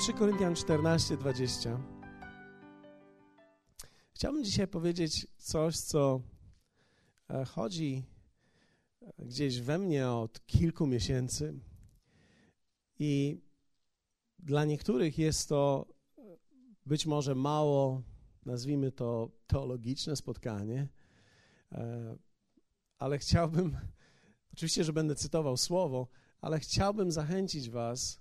1 Koryntian 14, 20. Chciałbym dzisiaj powiedzieć coś, co e, chodzi e, gdzieś we mnie od kilku miesięcy i dla niektórych jest to e, być może mało, nazwijmy to teologiczne spotkanie, ale chciałbym, oczywiście, że będę cytował słowo, ale chciałbym zachęcić Was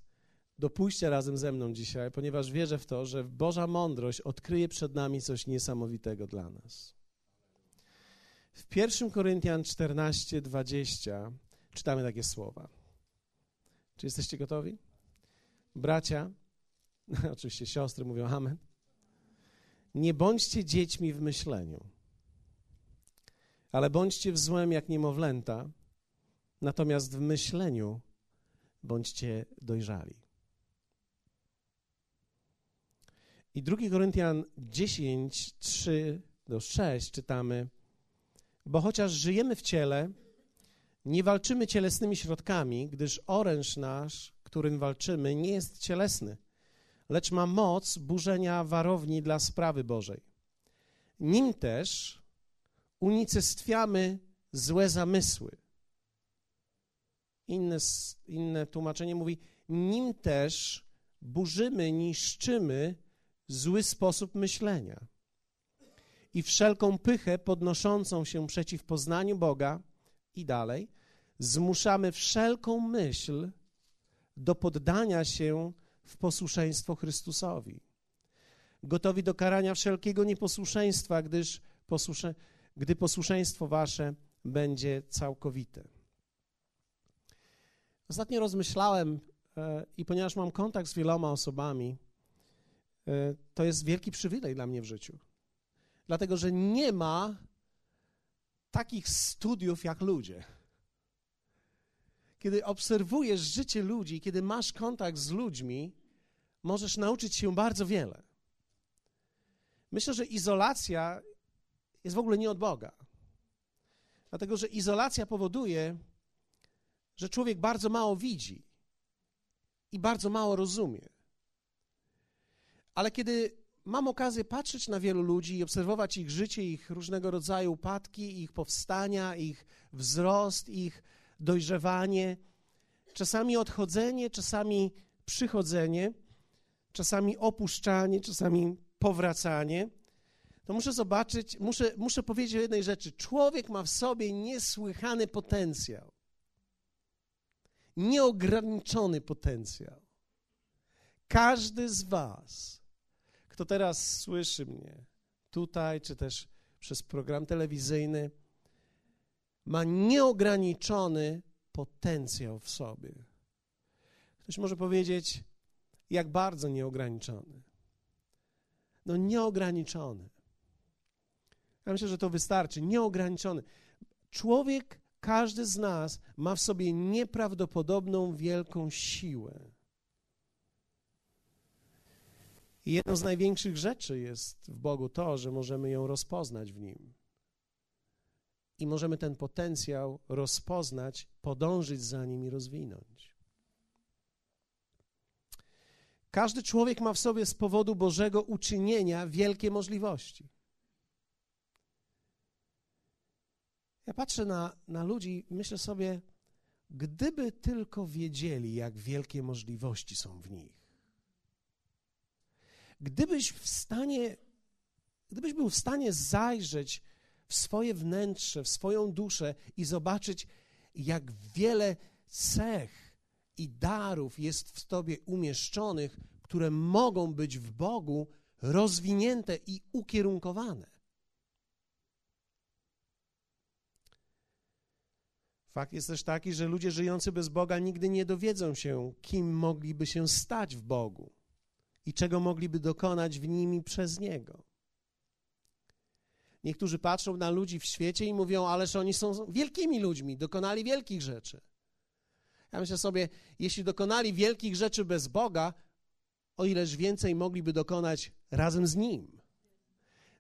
do pójścia razem ze mną dzisiaj, ponieważ wierzę w to, że Boża mądrość odkryje przed nami coś niesamowitego dla nas. W 1 Koryntian 14, 20 czytamy takie słowa. Czy jesteście gotowi? Bracia, oczywiście siostry mówią amen. Nie bądźcie dziećmi w myśleniu, ale bądźcie w złem jak niemowlęta, natomiast w myśleniu bądźcie dojrzali. I 2 Koryntian 10, 3 do 6 czytamy, bo chociaż żyjemy w ciele, nie walczymy cielesnymi środkami, gdyż oręż nasz, którym walczymy, nie jest cielesny, lecz ma moc burzenia warowni dla sprawy Bożej. Nim też unicestwiamy złe zamysły. Inne, inne tłumaczenie mówi, nim też burzymy, niszczymy zły sposób myślenia i wszelką pychę podnoszącą się przeciw poznaniu Boga i dalej, zmuszamy wszelką myśl do poddania się w posłuszeństwo Chrystusowi. Gotowi do karania wszelkiego nieposłuszeństwa, gdyż posłusze, gdy posłuszeństwo wasze będzie całkowite. Ostatnio rozmyślałem e, i ponieważ mam kontakt z wieloma osobami, to jest wielki przywilej dla mnie w życiu. Dlatego, że nie ma takich studiów jak ludzie. Kiedy obserwujesz życie ludzi, kiedy masz kontakt z ludźmi, możesz nauczyć się bardzo wiele. Myślę, że izolacja jest w ogóle nie od Boga. Dlatego, że izolacja powoduje, że człowiek bardzo mało widzi i bardzo mało rozumie. Ale kiedy mam okazję patrzeć na wielu ludzi i obserwować ich życie, ich różnego rodzaju upadki, ich powstania, ich wzrost, ich dojrzewanie, czasami odchodzenie, czasami przychodzenie, czasami opuszczanie, czasami powracanie, to muszę zobaczyć, muszę, muszę powiedzieć o jednej rzeczy. Człowiek ma w sobie niesłychany potencjał. Nieograniczony potencjał. Każdy z Was kto teraz słyszy mnie tutaj, czy też przez program telewizyjny, ma nieograniczony potencjał w sobie. Ktoś może powiedzieć, jak bardzo nieograniczony. No, nieograniczony. Ja myślę, że to wystarczy. Nieograniczony. Człowiek, każdy z nas ma w sobie nieprawdopodobną wielką siłę. I jedną z największych rzeczy jest w Bogu to, że możemy ją rozpoznać w Nim. I możemy ten potencjał rozpoznać, podążyć za nim i rozwinąć. Każdy człowiek ma w sobie z powodu Bożego uczynienia wielkie możliwości. Ja patrzę na, na ludzi i myślę sobie, gdyby tylko wiedzieli, jak wielkie możliwości są w nich Gdybyś w stanie, gdybyś był w stanie zajrzeć w swoje wnętrze, w swoją duszę i zobaczyć, jak wiele cech i darów jest w tobie umieszczonych, które mogą być w Bogu rozwinięte i ukierunkowane. Fakt jest też taki, że ludzie żyjący bez Boga nigdy nie dowiedzą się, kim mogliby się stać w Bogu i czego mogliby dokonać w nimi przez Niego. Niektórzy patrzą na ludzi w świecie i mówią, ależ oni są wielkimi ludźmi, dokonali wielkich rzeczy. Ja myślę sobie, jeśli dokonali wielkich rzeczy bez Boga, o ileż więcej mogliby dokonać razem z Nim.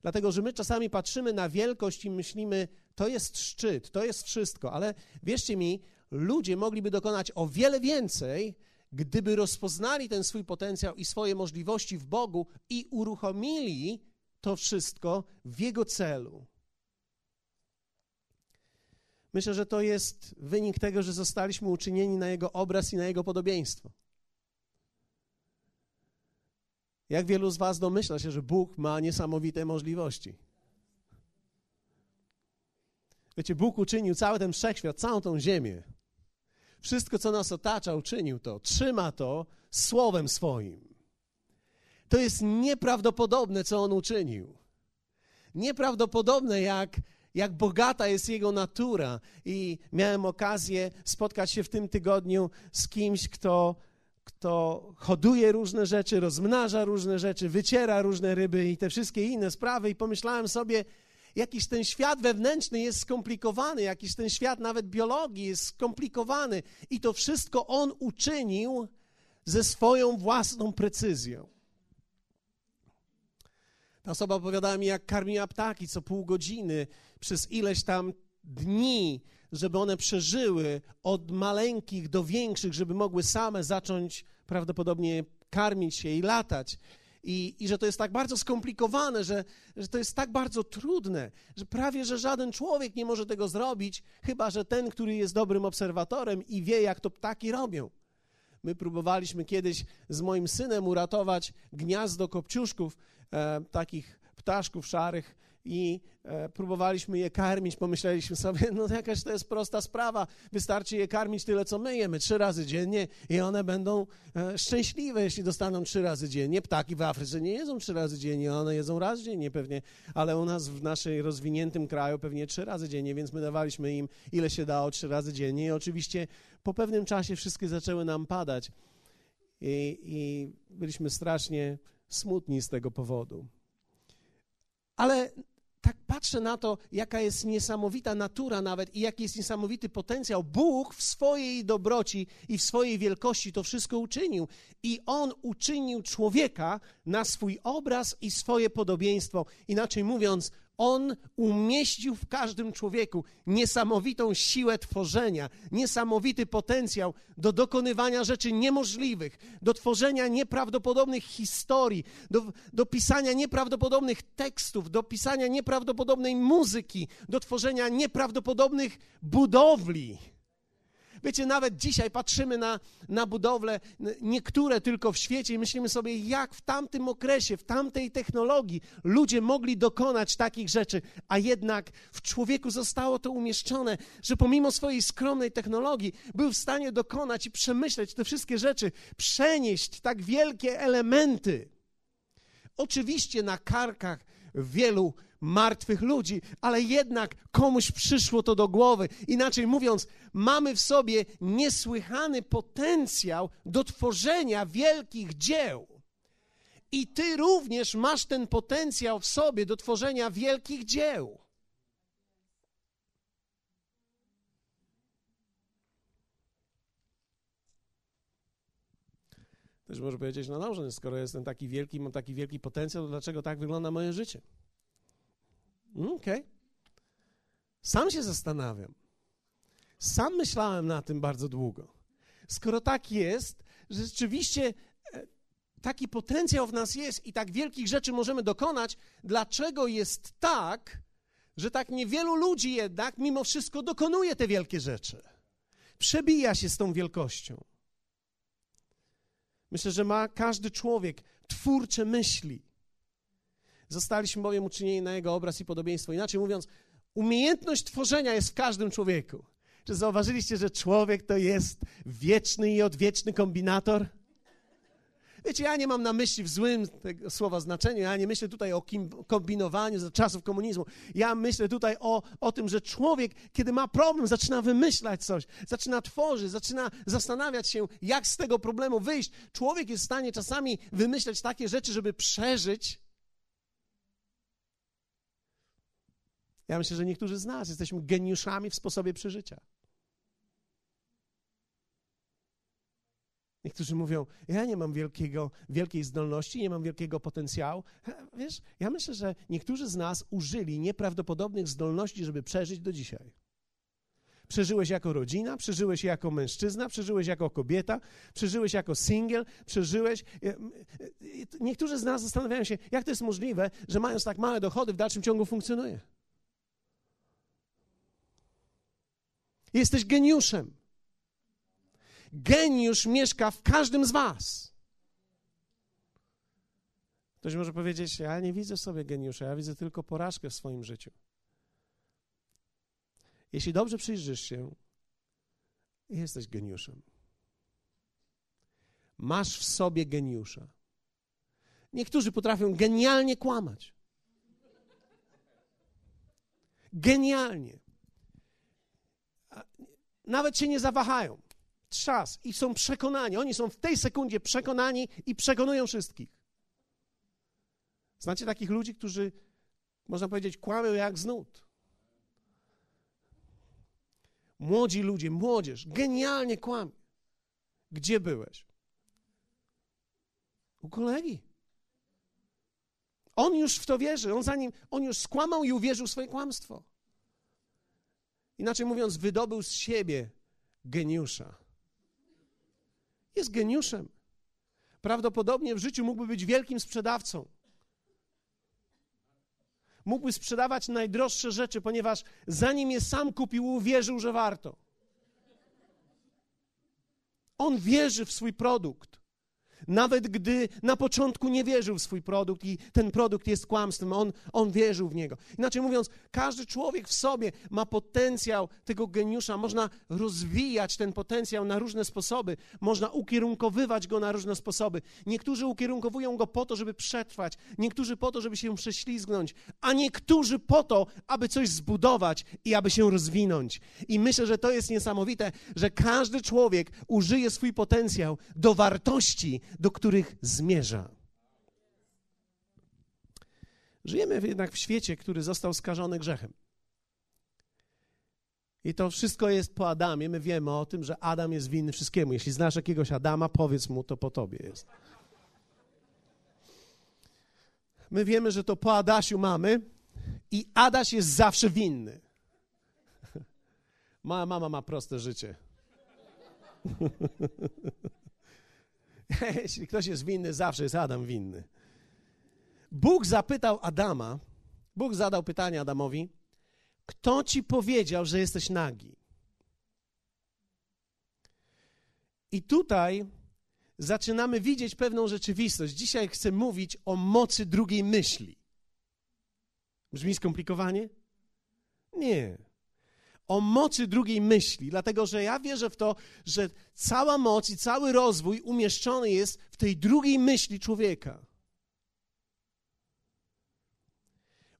Dlatego, że my czasami patrzymy na wielkość i myślimy, to jest szczyt, to jest wszystko, ale wierzcie mi, ludzie mogliby dokonać o wiele więcej, gdyby rozpoznali ten swój potencjał i swoje możliwości w Bogu i uruchomili to wszystko w Jego celu. Myślę, że to jest wynik tego, że zostaliśmy uczynieni na Jego obraz i na Jego podobieństwo. Jak wielu z Was domyśla się, że Bóg ma niesamowite możliwości? Wiecie, Bóg uczynił cały ten wszechświat, całą tą ziemię. Wszystko, co nas otacza, uczynił to. Trzyma to słowem swoim. To jest nieprawdopodobne, co On uczynił. Nieprawdopodobne, jak, jak bogata jest Jego natura. I miałem okazję spotkać się w tym tygodniu z kimś, kto kto hoduje różne rzeczy, rozmnaża różne rzeczy, wyciera różne ryby i te wszystkie inne sprawy, i pomyślałem sobie, jakiś ten świat wewnętrzny jest skomplikowany, jakiś ten świat nawet biologii jest skomplikowany, i to wszystko on uczynił ze swoją własną precyzją. Ta osoba opowiadała mi, jak karmiła ptaki co pół godziny przez ileś tam dni, żeby one przeżyły od maleńkich do większych, żeby mogły same zacząć prawdopodobnie karmić się i latać. I, I, że to jest tak bardzo skomplikowane, że, że to jest tak bardzo trudne, że prawie że żaden człowiek nie może tego zrobić, chyba że ten, który jest dobrym obserwatorem i wie, jak to ptaki robią. My próbowaliśmy kiedyś z moim synem uratować gniazdo kopciuszków, e, takich ptaszków szarych, i e, próbowaliśmy je karmić. Pomyśleliśmy sobie, no jakaś to jest prosta sprawa. Wystarczy je karmić tyle, co my jemy, trzy razy dziennie i one będą e, szczęśliwe, jeśli dostaną trzy razy dziennie. Ptaki w Afryce nie jedzą trzy razy dziennie, one jedzą raz dziennie pewnie, ale u nas w naszej rozwiniętym kraju pewnie trzy razy dziennie, więc my dawaliśmy im ile się dało trzy razy dziennie i oczywiście po pewnym czasie wszystkie zaczęły nam padać i, i byliśmy strasznie smutni z tego powodu. Ale tak patrzę na to, jaka jest niesamowita natura nawet i jaki jest niesamowity potencjał. Bóg w swojej dobroci i w swojej wielkości to wszystko uczynił. I On uczynił człowieka na swój obraz i swoje podobieństwo. Inaczej mówiąc, on umieścił w każdym człowieku niesamowitą siłę tworzenia, niesamowity potencjał do dokonywania rzeczy niemożliwych, do tworzenia nieprawdopodobnych historii, do, do pisania nieprawdopodobnych tekstów, do pisania nieprawdopodobnej muzyki, do tworzenia nieprawdopodobnych budowli. Wiecie, nawet dzisiaj patrzymy na, na budowle, niektóre tylko w świecie, i myślimy sobie, jak w tamtym okresie, w tamtej technologii ludzie mogli dokonać takich rzeczy, a jednak w człowieku zostało to umieszczone, że pomimo swojej skromnej technologii był w stanie dokonać i przemyśleć te wszystkie rzeczy, przenieść tak wielkie elementy. Oczywiście na karkach wielu martwych ludzi, ale jednak komuś przyszło to do głowy. Inaczej mówiąc, mamy w sobie niesłychany potencjał do tworzenia wielkich dzieł. I ty również masz ten potencjał w sobie do tworzenia wielkich dzieł. Też może powiedzieć, no dobrze, skoro jestem taki wielki, mam taki wielki potencjał, to dlaczego tak wygląda moje życie? Okej. Okay. Sam się zastanawiam. Sam myślałem na tym bardzo długo. Skoro tak jest, że rzeczywiście e, taki potencjał w nas jest i tak wielkich rzeczy możemy dokonać, dlaczego jest tak, że tak niewielu ludzi jednak mimo wszystko dokonuje te wielkie rzeczy? Przebija się z tą wielkością. Myślę, że ma każdy człowiek twórcze myśli. Zostaliśmy bowiem uczynieni na Jego obraz i podobieństwo. Inaczej mówiąc, umiejętność tworzenia jest w każdym człowieku. Czy zauważyliście, że człowiek to jest wieczny i odwieczny kombinator? Wiecie, ja nie mam na myśli w złym tego słowa znaczeniu, ja nie myślę tutaj o kombinowaniu za czasów komunizmu. Ja myślę tutaj o, o tym, że człowiek, kiedy ma problem, zaczyna wymyślać coś, zaczyna tworzyć, zaczyna zastanawiać się, jak z tego problemu wyjść. Człowiek jest w stanie czasami wymyślać takie rzeczy, żeby przeżyć, Ja myślę, że niektórzy z nas jesteśmy geniuszami w sposobie przeżycia. Niektórzy mówią, ja nie mam wielkiego, wielkiej zdolności, nie mam wielkiego potencjału. Wiesz, ja myślę, że niektórzy z nas użyli nieprawdopodobnych zdolności, żeby przeżyć do dzisiaj. Przeżyłeś jako rodzina, przeżyłeś jako mężczyzna, przeżyłeś jako kobieta, przeżyłeś jako singiel, przeżyłeś. Niektórzy z nas zastanawiają się, jak to jest możliwe, że mając tak małe dochody, w dalszym ciągu funkcjonuje. Jesteś geniuszem. Geniusz mieszka w każdym z Was. Ktoś może powiedzieć: Ja nie widzę sobie geniusza, ja widzę tylko porażkę w swoim życiu. Jeśli dobrze przyjrzysz się, jesteś geniuszem. Masz w sobie geniusza. Niektórzy potrafią genialnie kłamać. Genialnie. Nawet się nie zawahają. Czas i są przekonani. Oni są w tej sekundzie przekonani i przekonują wszystkich. Znacie takich ludzi, którzy, można powiedzieć, kłamią jak znud. Młodzi ludzie, młodzież, genialnie kłamie. Gdzie byłeś? U kolegi. On już w to wierzy, on zanim, on już skłamał i uwierzył w swoje kłamstwo. Inaczej mówiąc, wydobył z siebie geniusza. Jest geniuszem. Prawdopodobnie w życiu mógłby być wielkim sprzedawcą. Mógłby sprzedawać najdroższe rzeczy, ponieważ zanim je sam kupił, uwierzył, że warto. On wierzy w swój produkt. Nawet gdy na początku nie wierzył w swój produkt i ten produkt jest kłamstwem, on, on wierzył w niego. Inaczej mówiąc, każdy człowiek w sobie ma potencjał tego geniusza. Można rozwijać ten potencjał na różne sposoby, można ukierunkowywać go na różne sposoby. Niektórzy ukierunkowują go po to, żeby przetrwać, niektórzy po to, żeby się prześlizgnąć, a niektórzy po to, aby coś zbudować i aby się rozwinąć. I myślę, że to jest niesamowite, że każdy człowiek użyje swój potencjał do wartości, do których zmierza. Żyjemy jednak w świecie, który został skażony grzechem. I to wszystko jest po Adamie. My wiemy o tym, że Adam jest winny wszystkiemu. Jeśli znasz jakiegoś Adama, powiedz mu, to po tobie jest. My wiemy, że to po Adasiu mamy i Adaś jest zawsze winny. Moja mama ma proste życie. Jeśli ktoś jest winny, zawsze jest Adam winny. Bóg zapytał Adama, Bóg zadał pytanie Adamowi, kto ci powiedział, że jesteś nagi? I tutaj zaczynamy widzieć pewną rzeczywistość. Dzisiaj chcę mówić o mocy drugiej myśli. Brzmi skomplikowanie? Nie o mocy drugiej myśli, dlatego że ja wierzę w to, że cała moc i cały rozwój umieszczony jest w tej drugiej myśli człowieka.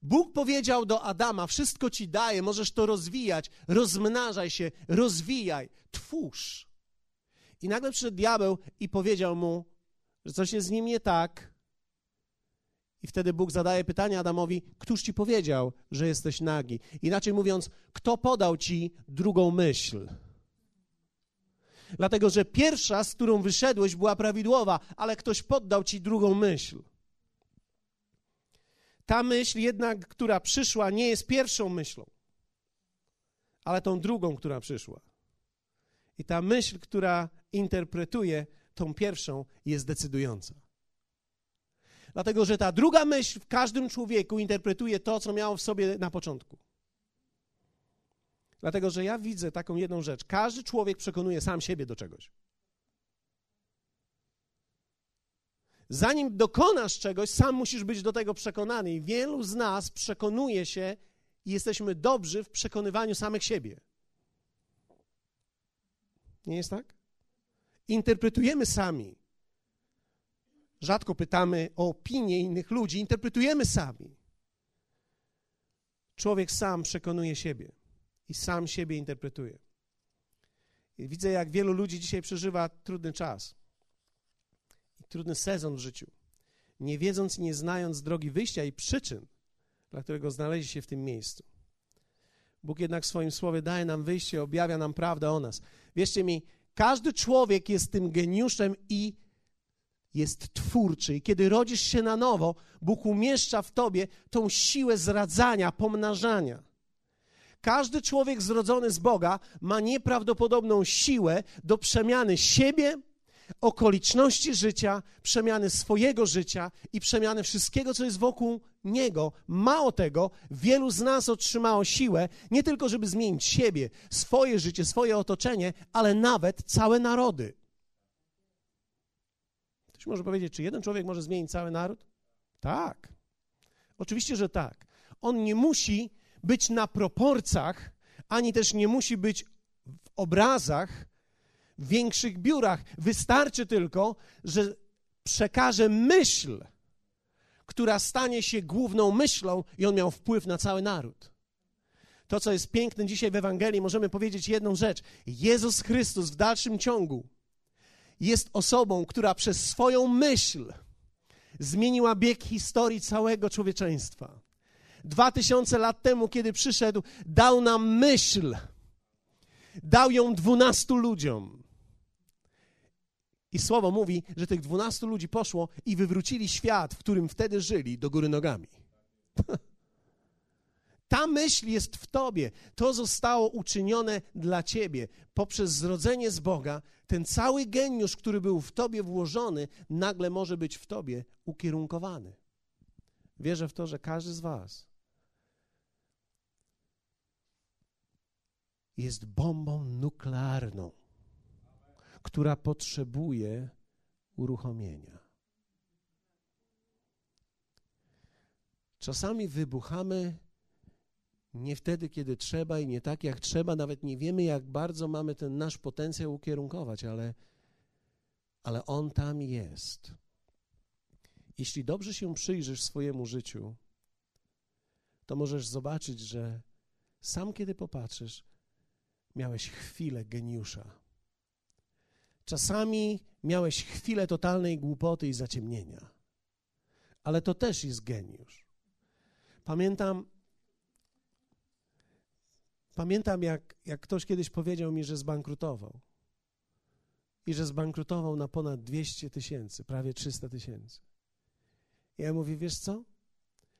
Bóg powiedział do Adama: Wszystko ci daję, możesz to rozwijać, rozmnażaj się, rozwijaj, twórz. I nagle przyszedł diabeł i powiedział mu, że coś jest z nim nie tak, i wtedy Bóg zadaje pytanie Adamowi: Któż ci powiedział, że jesteś nagi? Inaczej mówiąc, kto podał ci drugą myśl? Dlatego, że pierwsza, z którą wyszedłeś, była prawidłowa, ale ktoś poddał ci drugą myśl. Ta myśl jednak, która przyszła, nie jest pierwszą myślą, ale tą drugą, która przyszła. I ta myśl, która interpretuje tą pierwszą, jest decydująca. Dlatego, że ta druga myśl w każdym człowieku interpretuje to, co miało w sobie na początku. Dlatego, że ja widzę taką jedną rzecz. Każdy człowiek przekonuje sam siebie do czegoś. Zanim dokonasz czegoś, sam musisz być do tego przekonany. I wielu z nas przekonuje się i jesteśmy dobrzy w przekonywaniu samych siebie. Nie jest tak? Interpretujemy sami. Rzadko pytamy o opinię innych ludzi, interpretujemy sami. Człowiek sam przekonuje siebie i sam siebie interpretuje. I widzę, jak wielu ludzi dzisiaj przeżywa trudny czas i trudny sezon w życiu, nie wiedząc i nie znając drogi wyjścia i przyczyn, dla którego znaleźli się w tym miejscu. Bóg jednak w swoim słowie daje nam wyjście, objawia nam prawdę o nas. Wierzcie mi, każdy człowiek jest tym geniuszem i jest twórczy. I kiedy rodzisz się na nowo, Bóg umieszcza w tobie tą siłę zradzania, pomnażania. Każdy człowiek zrodzony z Boga ma nieprawdopodobną siłę do przemiany siebie, okoliczności życia, przemiany swojego życia i przemiany wszystkiego, co jest wokół niego. Mało tego, wielu z nas otrzymało siłę nie tylko, żeby zmienić siebie, swoje życie, swoje otoczenie, ale nawet całe narody. Ktoś może powiedzieć, czy jeden człowiek może zmienić cały naród? Tak. Oczywiście, że tak. On nie musi być na proporcjach, ani też nie musi być w obrazach, w większych biurach. Wystarczy tylko, że przekaże myśl, która stanie się główną myślą, i on miał wpływ na cały naród. To, co jest piękne dzisiaj w Ewangelii, możemy powiedzieć jedną rzecz. Jezus Chrystus w dalszym ciągu jest osobą, która przez swoją myśl zmieniła bieg historii całego człowieczeństwa. Dwa tysiące lat temu, kiedy przyszedł, dał nam myśl. Dał ją dwunastu ludziom. I słowo mówi, że tych dwunastu ludzi poszło i wywrócili świat, w którym wtedy żyli, do góry nogami. Ta myśl jest w tobie. To zostało uczynione dla ciebie. Poprzez zrodzenie z Boga, ten cały geniusz, który był w tobie włożony, nagle może być w tobie ukierunkowany. Wierzę w to, że każdy z Was jest bombą nuklearną, która potrzebuje uruchomienia. Czasami wybuchamy nie wtedy, kiedy trzeba i nie tak, jak trzeba. Nawet nie wiemy, jak bardzo mamy ten nasz potencjał ukierunkować, ale, ale on tam jest. Jeśli dobrze się przyjrzysz swojemu życiu, to możesz zobaczyć, że sam kiedy popatrzysz, miałeś chwilę geniusza. Czasami miałeś chwilę totalnej głupoty i zaciemnienia, ale to też jest geniusz. Pamiętam, pamiętam jak, jak ktoś kiedyś powiedział mi, że zbankrutował. I że zbankrutował na ponad 200 tysięcy, prawie 300 tysięcy. Ja mówię, wiesz co?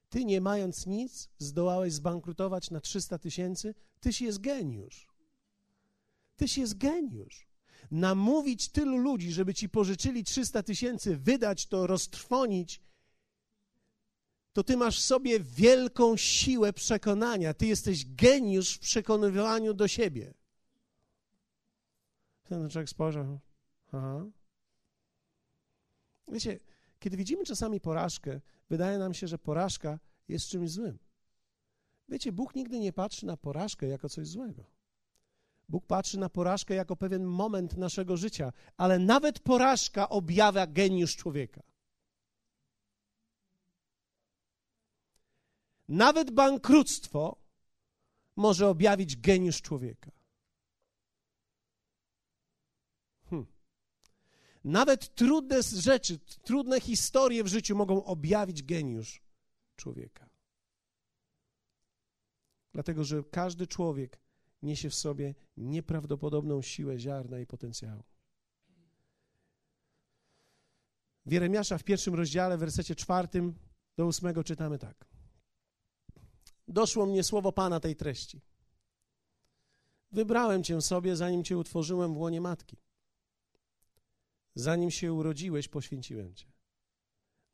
Ty nie mając nic, zdołałeś zbankrutować na 300 tysięcy, tyś jest geniusz. Tyś jest geniusz. Namówić tylu ludzi, żeby ci pożyczyli 300 tysięcy, wydać to, roztrwonić, to ty masz w sobie wielką siłę przekonania. Ty jesteś geniusz w przekonywaniu do siebie. Ten człowiek spojrzał. Aha. Wiecie, kiedy widzimy czasami porażkę, wydaje nam się, że porażka jest czymś złym. Wiecie, Bóg nigdy nie patrzy na porażkę jako coś złego. Bóg patrzy na porażkę jako pewien moment naszego życia, ale nawet porażka objawia geniusz człowieka. Nawet bankructwo może objawić geniusz człowieka. Nawet trudne rzeczy, trudne historie w życiu mogą objawić geniusz człowieka. Dlatego, że każdy człowiek niesie w sobie nieprawdopodobną siłę ziarna i potencjału. W Jeremiasza w pierwszym rozdziale, w wersecie czwartym do ósmego czytamy tak. Doszło mnie słowo Pana tej treści. Wybrałem Cię sobie, zanim Cię utworzyłem w łonie matki. Zanim się urodziłeś, poświęciłem Cię.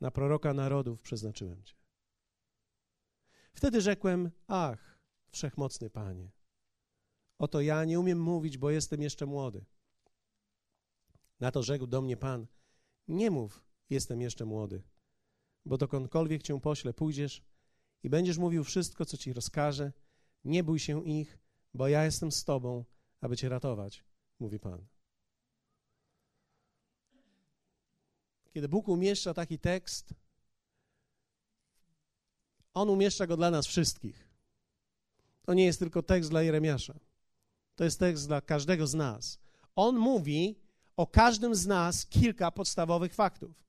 Na proroka narodów przeznaczyłem Cię. Wtedy rzekłem: Ach, wszechmocny Panie, oto ja nie umiem mówić, bo jestem jeszcze młody. Na to rzekł do mnie Pan: Nie mów, jestem jeszcze młody, bo dokądkolwiek Cię pośle, pójdziesz i będziesz mówił wszystko, co Ci rozkaże. Nie bój się ich, bo ja jestem z Tobą, aby Cię ratować, mówi Pan. kiedy Bóg umieszcza taki tekst, On umieszcza go dla nas wszystkich. To nie jest tylko tekst dla Jeremiasza. To jest tekst dla każdego z nas. On mówi o każdym z nas kilka podstawowych faktów.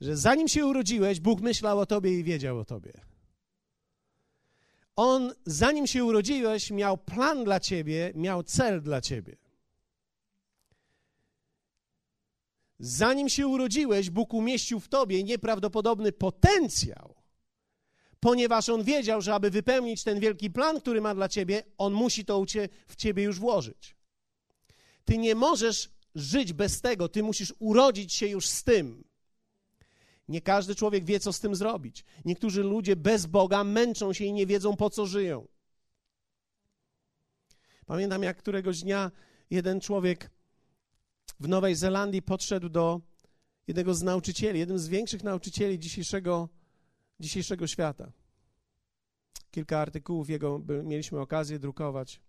Że zanim się urodziłeś, Bóg myślał o tobie i wiedział o tobie. On, zanim się urodziłeś, miał plan dla ciebie, miał cel dla ciebie. Zanim się urodziłeś, Bóg umieścił w tobie nieprawdopodobny potencjał, ponieważ on wiedział, że aby wypełnić ten wielki plan, który ma dla ciebie, on musi to w ciebie już włożyć. Ty nie możesz żyć bez tego, ty musisz urodzić się już z tym. Nie każdy człowiek wie, co z tym zrobić. Niektórzy ludzie bez Boga męczą się i nie wiedzą, po co żyją. Pamiętam, jak któregoś dnia jeden człowiek w Nowej Zelandii podszedł do jednego z nauczycieli, jeden z większych nauczycieli dzisiejszego, dzisiejszego świata. Kilka artykułów jego mieliśmy okazję drukować,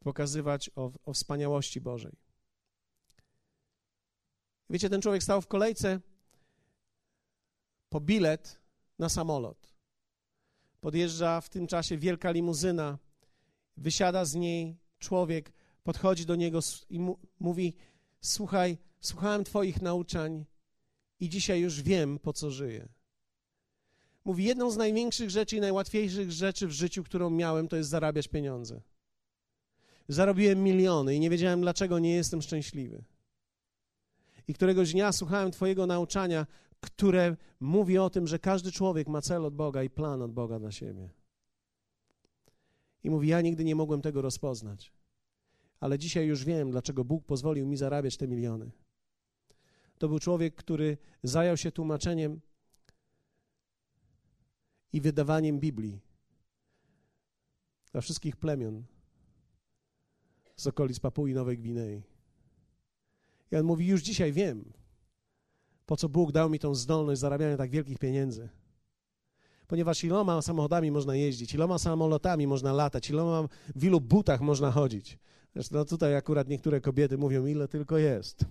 pokazywać o, o wspaniałości Bożej. Wiecie, ten człowiek stał w kolejce po bilet na samolot. Podjeżdża w tym czasie wielka limuzyna, wysiada z niej człowiek, podchodzi do niego i mówi: Słuchaj, słuchałem Twoich nauczań i dzisiaj już wiem, po co żyję. Mówi: Jedną z największych rzeczy i najłatwiejszych rzeczy w życiu, którą miałem, to jest zarabiać pieniądze. Zarobiłem miliony i nie wiedziałem, dlaczego nie jestem szczęśliwy. I któregoś dnia słuchałem Twojego nauczania, które mówi o tym, że każdy człowiek ma cel od Boga i plan od Boga dla siebie. I mówi: Ja nigdy nie mogłem tego rozpoznać, ale dzisiaj już wiem, dlaczego Bóg pozwolił mi zarabiać te miliony. To był człowiek, który zajął się tłumaczeniem i wydawaniem Biblii dla wszystkich plemion z okolic Papui Nowej Gwinei. I on mówi: Już dzisiaj wiem, po co Bóg dał mi tą zdolność zarabiania tak wielkich pieniędzy. Ponieważ iloma samochodami można jeździć, iloma samolotami można latać, iloma w ilu butach można chodzić. Zresztą no tutaj akurat niektóre kobiety mówią, ile tylko jest.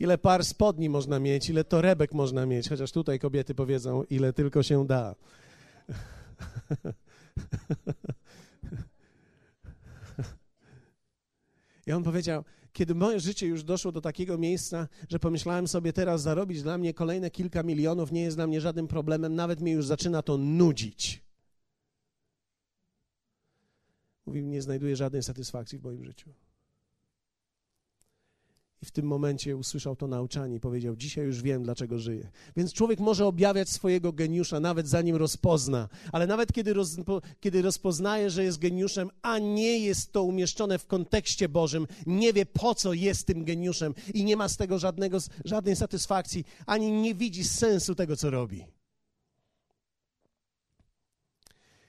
Ile par spodni można mieć, ile torebek można mieć, chociaż tutaj kobiety powiedzą, ile tylko się da. I on powiedział, kiedy moje życie już doszło do takiego miejsca, że pomyślałem sobie teraz zarobić dla mnie kolejne kilka milionów nie jest dla mnie żadnym problemem, nawet mnie już zaczyna to nudzić. Mówi, nie znajduję żadnej satysfakcji w moim życiu. W tym momencie usłyszał to nauczanie i powiedział: Dzisiaj już wiem, dlaczego żyję. Więc człowiek może objawiać swojego geniusza, nawet zanim rozpozna, ale nawet kiedy, roz, kiedy rozpoznaje, że jest geniuszem, a nie jest to umieszczone w kontekście Bożym, nie wie po co jest tym geniuszem i nie ma z tego żadnego, żadnej satysfakcji, ani nie widzi sensu tego, co robi.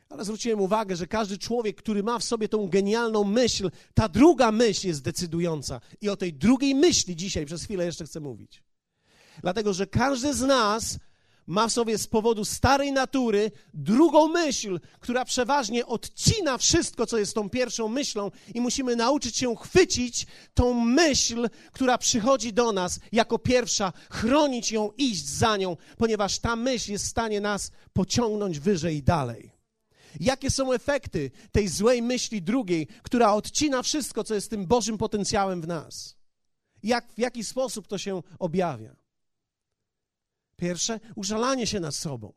Ale zwróciłem uwagę, że każdy człowiek, który ma w sobie tą genialną myśl, ta druga myśl jest decydująca. I o tej drugiej myśli dzisiaj przez chwilę jeszcze chcę mówić. Dlatego, że każdy z nas ma w sobie z powodu starej natury drugą myśl, która przeważnie odcina wszystko, co jest tą pierwszą myślą, i musimy nauczyć się chwycić tą myśl, która przychodzi do nas jako pierwsza, chronić ją, iść za nią, ponieważ ta myśl jest w stanie nas pociągnąć wyżej i dalej. Jakie są efekty tej złej myśli drugiej, która odcina wszystko, co jest tym Bożym potencjałem w nas? Jak, w jaki sposób to się objawia? Pierwsze, użalanie się nad sobą.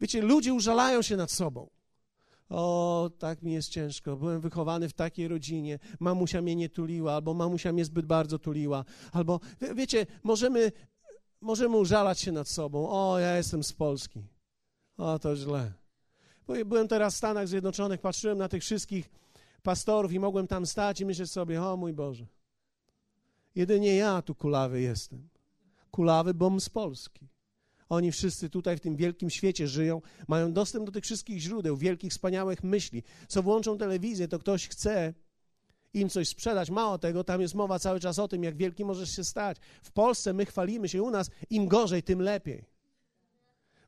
Wiecie, ludzie użalają się nad sobą. O, tak mi jest ciężko. Byłem wychowany w takiej rodzinie. Mamusia mnie nie tuliła, albo mamusia mnie zbyt bardzo tuliła, albo wiecie, możemy, możemy użalać się nad sobą. O, ja jestem z Polski. O, to źle. Byłem teraz w Stanach Zjednoczonych, patrzyłem na tych wszystkich pastorów i mogłem tam stać i myśleć sobie, o mój Boże, jedynie ja tu kulawy jestem. Kulawy, bom z Polski. Oni wszyscy tutaj w tym wielkim świecie żyją, mają dostęp do tych wszystkich źródeł, wielkich, wspaniałych myśli. Co włączą telewizję, to ktoś chce im coś sprzedać. Mało tego, tam jest mowa cały czas o tym, jak wielki możesz się stać. W Polsce my chwalimy się u nas, im gorzej, tym lepiej.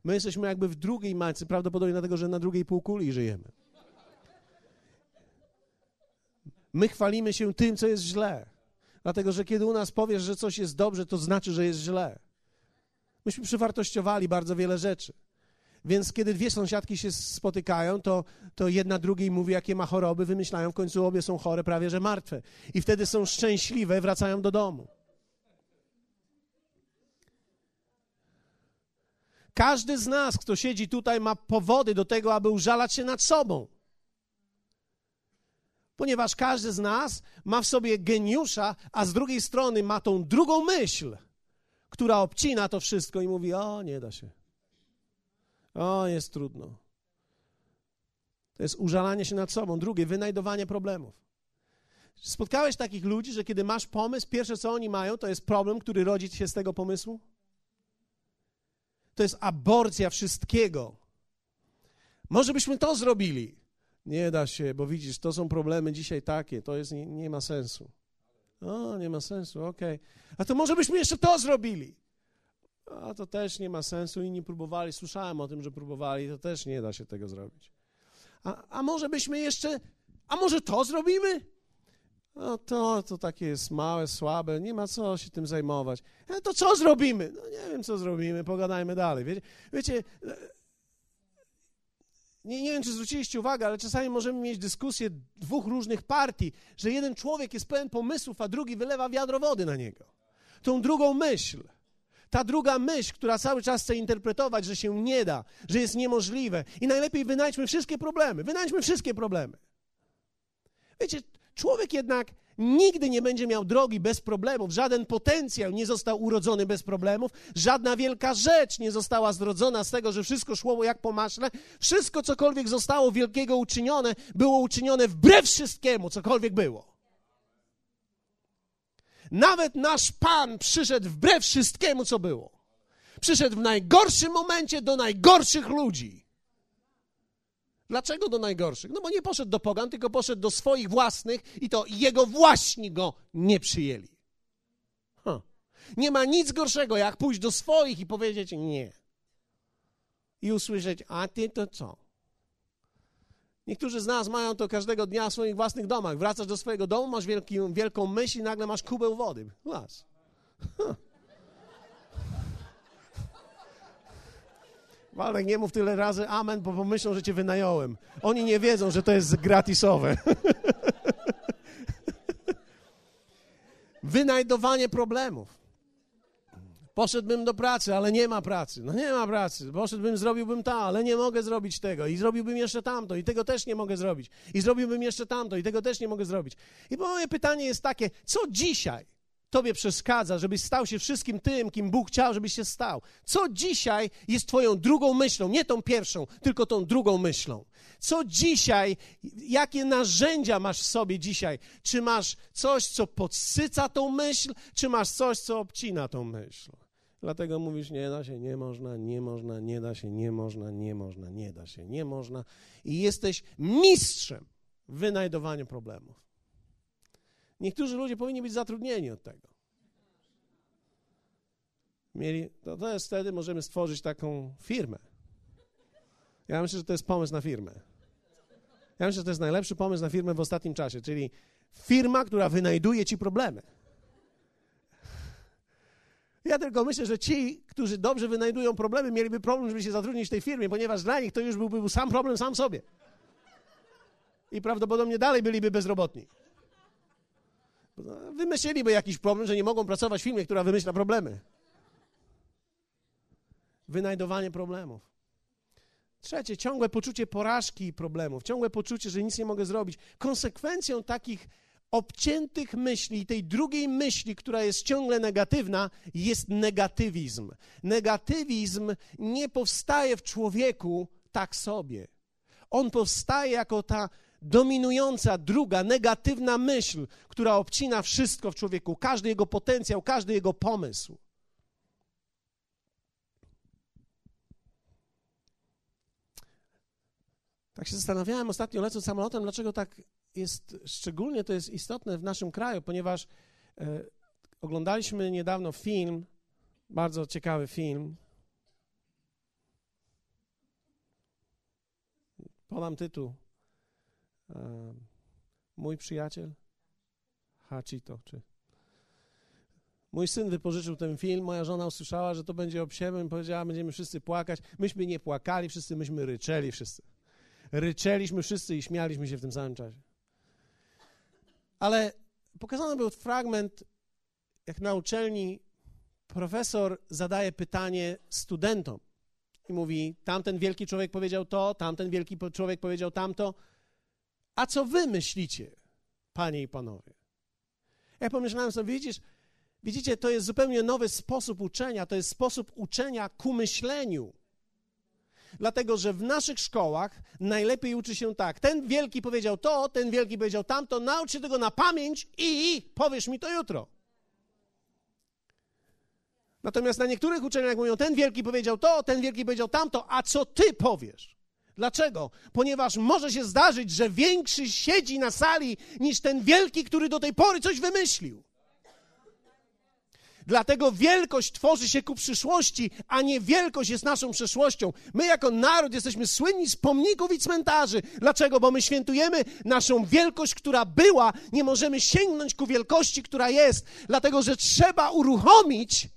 My jesteśmy jakby w drugiej mańce, prawdopodobnie dlatego, że na drugiej półkuli żyjemy. My chwalimy się tym, co jest źle. Dlatego, że kiedy u nas powiesz, że coś jest dobrze, to znaczy, że jest źle. Myśmy przywartościowali bardzo wiele rzeczy. Więc kiedy dwie sąsiadki się spotykają, to, to jedna drugiej mówi, jakie ma choroby, wymyślają, w końcu obie są chore, prawie że martwe. I wtedy są szczęśliwe, wracają do domu. Każdy z nas, kto siedzi tutaj, ma powody do tego, aby użalać się nad sobą. Ponieważ każdy z nas ma w sobie geniusza, a z drugiej strony ma tą drugą myśl, która obcina to wszystko i mówi: O, nie da się. O, jest trudno. To jest użalanie się nad sobą. Drugie, wynajdowanie problemów. Spotkałeś takich ludzi, że kiedy masz pomysł, pierwsze co oni mają, to jest problem, który rodzi się z tego pomysłu? To jest aborcja wszystkiego. Może byśmy to zrobili. Nie da się, bo widzisz, to są problemy dzisiaj takie, to jest, nie, nie ma sensu. O, nie ma sensu, okej. Okay. A to może byśmy jeszcze to zrobili. A to też nie ma sensu, inni próbowali, słyszałem o tym, że próbowali, to też nie da się tego zrobić. A, a może byśmy jeszcze, a może to zrobimy? No to, to takie jest małe, słabe, nie ma co się tym zajmować. A to co zrobimy? No nie wiem, co zrobimy, pogadajmy dalej. Wiecie, wiecie nie, nie wiem, czy zwróciliście uwagę, ale czasami możemy mieć dyskusję dwóch różnych partii, że jeden człowiek jest pełen pomysłów, a drugi wylewa wiadro wody na niego. Tą drugą myśl, ta druga myśl, która cały czas chce interpretować, że się nie da, że jest niemożliwe i najlepiej wynajdźmy wszystkie problemy, wynajdźmy wszystkie problemy. Wiecie, człowiek jednak nigdy nie będzie miał drogi bez problemów, żaden potencjał nie został urodzony bez problemów, żadna wielka rzecz nie została zrodzona z tego, że wszystko szło jak po maśle. Wszystko, cokolwiek zostało wielkiego uczynione, było uczynione wbrew wszystkiemu, cokolwiek było. Nawet nasz Pan przyszedł wbrew wszystkiemu, co było. Przyszedł w najgorszym momencie do najgorszych ludzi. Dlaczego do najgorszych? No bo nie poszedł do pogan, tylko poszedł do swoich własnych i to jego właśnie go nie przyjęli. Huh. Nie ma nic gorszego, jak pójść do swoich i powiedzieć nie. I usłyszeć, a ty to co? Niektórzy z nas mają to każdego dnia w swoich własnych domach. Wracasz do swojego domu, masz wielki, wielką myśl i nagle masz kubeł wody. Las. Huh. Walek, nie mów tyle razy amen, bo pomyślą, że cię wynająłem. Oni nie wiedzą, że to jest gratisowe. Wynajdowanie problemów. Poszedłbym do pracy, ale nie ma pracy. No nie ma pracy. Poszedłbym, zrobiłbym to, ale nie mogę zrobić tego. I zrobiłbym jeszcze tamto, i tego też nie mogę zrobić. I zrobiłbym jeszcze tamto, i tego też nie mogę zrobić. I moje pytanie jest takie, co dzisiaj Tobie przeszkadza, żebyś stał się wszystkim tym, kim Bóg chciał, żebyś się stał. Co dzisiaj jest Twoją drugą myślą, nie tą pierwszą, tylko tą drugą myślą? Co dzisiaj, jakie narzędzia masz w sobie dzisiaj? Czy masz coś, co podsyca tą myśl, czy masz coś, co obcina tą myśl? Dlatego mówisz, nie da się, nie można, nie można, nie da się, nie można, nie można, nie da się, nie można. I jesteś mistrzem w wynajdowaniu problemów. Niektórzy ludzie powinni być zatrudnieni od tego. Mieli, to, to jest wtedy możemy stworzyć taką firmę. Ja myślę, że to jest pomysł na firmę. Ja myślę, że to jest najlepszy pomysł na firmę w ostatnim czasie, czyli firma, która wynajduje ci problemy. Ja tylko myślę, że ci, którzy dobrze wynajdują problemy, mieliby problem, żeby się zatrudnić w tej firmie, ponieważ dla nich to już byłby był sam problem sam sobie. I prawdopodobnie dalej byliby bezrobotni. Wymyśliliby jakiś problem, że nie mogą pracować w firmie, która wymyśla problemy. Wynajdowanie problemów. Trzecie, ciągłe poczucie porażki i problemów, ciągłe poczucie, że nic nie mogę zrobić. Konsekwencją takich obciętych myśli, tej drugiej myśli, która jest ciągle negatywna, jest negatywizm. Negatywizm nie powstaje w człowieku tak sobie. On powstaje jako ta dominująca, druga, negatywna myśl, która obcina wszystko w człowieku, każdy jego potencjał, każdy jego pomysł. Tak się zastanawiałem ostatnio lecąc samolotem, dlaczego tak jest, szczególnie to jest istotne w naszym kraju, ponieważ e, oglądaliśmy niedawno film, bardzo ciekawy film. Podam tytuł. Mój przyjaciel Hachito, czy Mój syn wypożyczył ten film, moja żona usłyszała, że to będzie o psie, i powiedziała, będziemy wszyscy płakać. Myśmy nie płakali wszyscy, myśmy ryczeli wszyscy. Ryczeliśmy wszyscy i śmialiśmy się w tym samym czasie. Ale pokazany był fragment, jak na uczelni profesor zadaje pytanie studentom i mówi, tamten wielki człowiek powiedział to, tamten wielki człowiek powiedział tamto, a co wy myślicie, panie i panowie? Ja pomyślałem sobie, widzisz, Widzicie, to jest zupełnie nowy sposób uczenia, to jest sposób uczenia ku myśleniu. Dlatego, że w naszych szkołach najlepiej uczy się tak. Ten wielki powiedział to, ten wielki powiedział tamto, naucz się tego na pamięć i powiesz mi to jutro. Natomiast na niektórych uczelniach mówią, ten wielki powiedział to, ten wielki powiedział tamto, a co ty powiesz? Dlaczego? Ponieważ może się zdarzyć, że większy siedzi na sali niż ten wielki, który do tej pory coś wymyślił. Dlatego wielkość tworzy się ku przyszłości, a nie wielkość jest naszą przeszłością. My jako naród jesteśmy słynni z pomników i cmentarzy. Dlaczego? Bo my świętujemy naszą wielkość, która była. Nie możemy sięgnąć ku wielkości, która jest. Dlatego, że trzeba uruchomić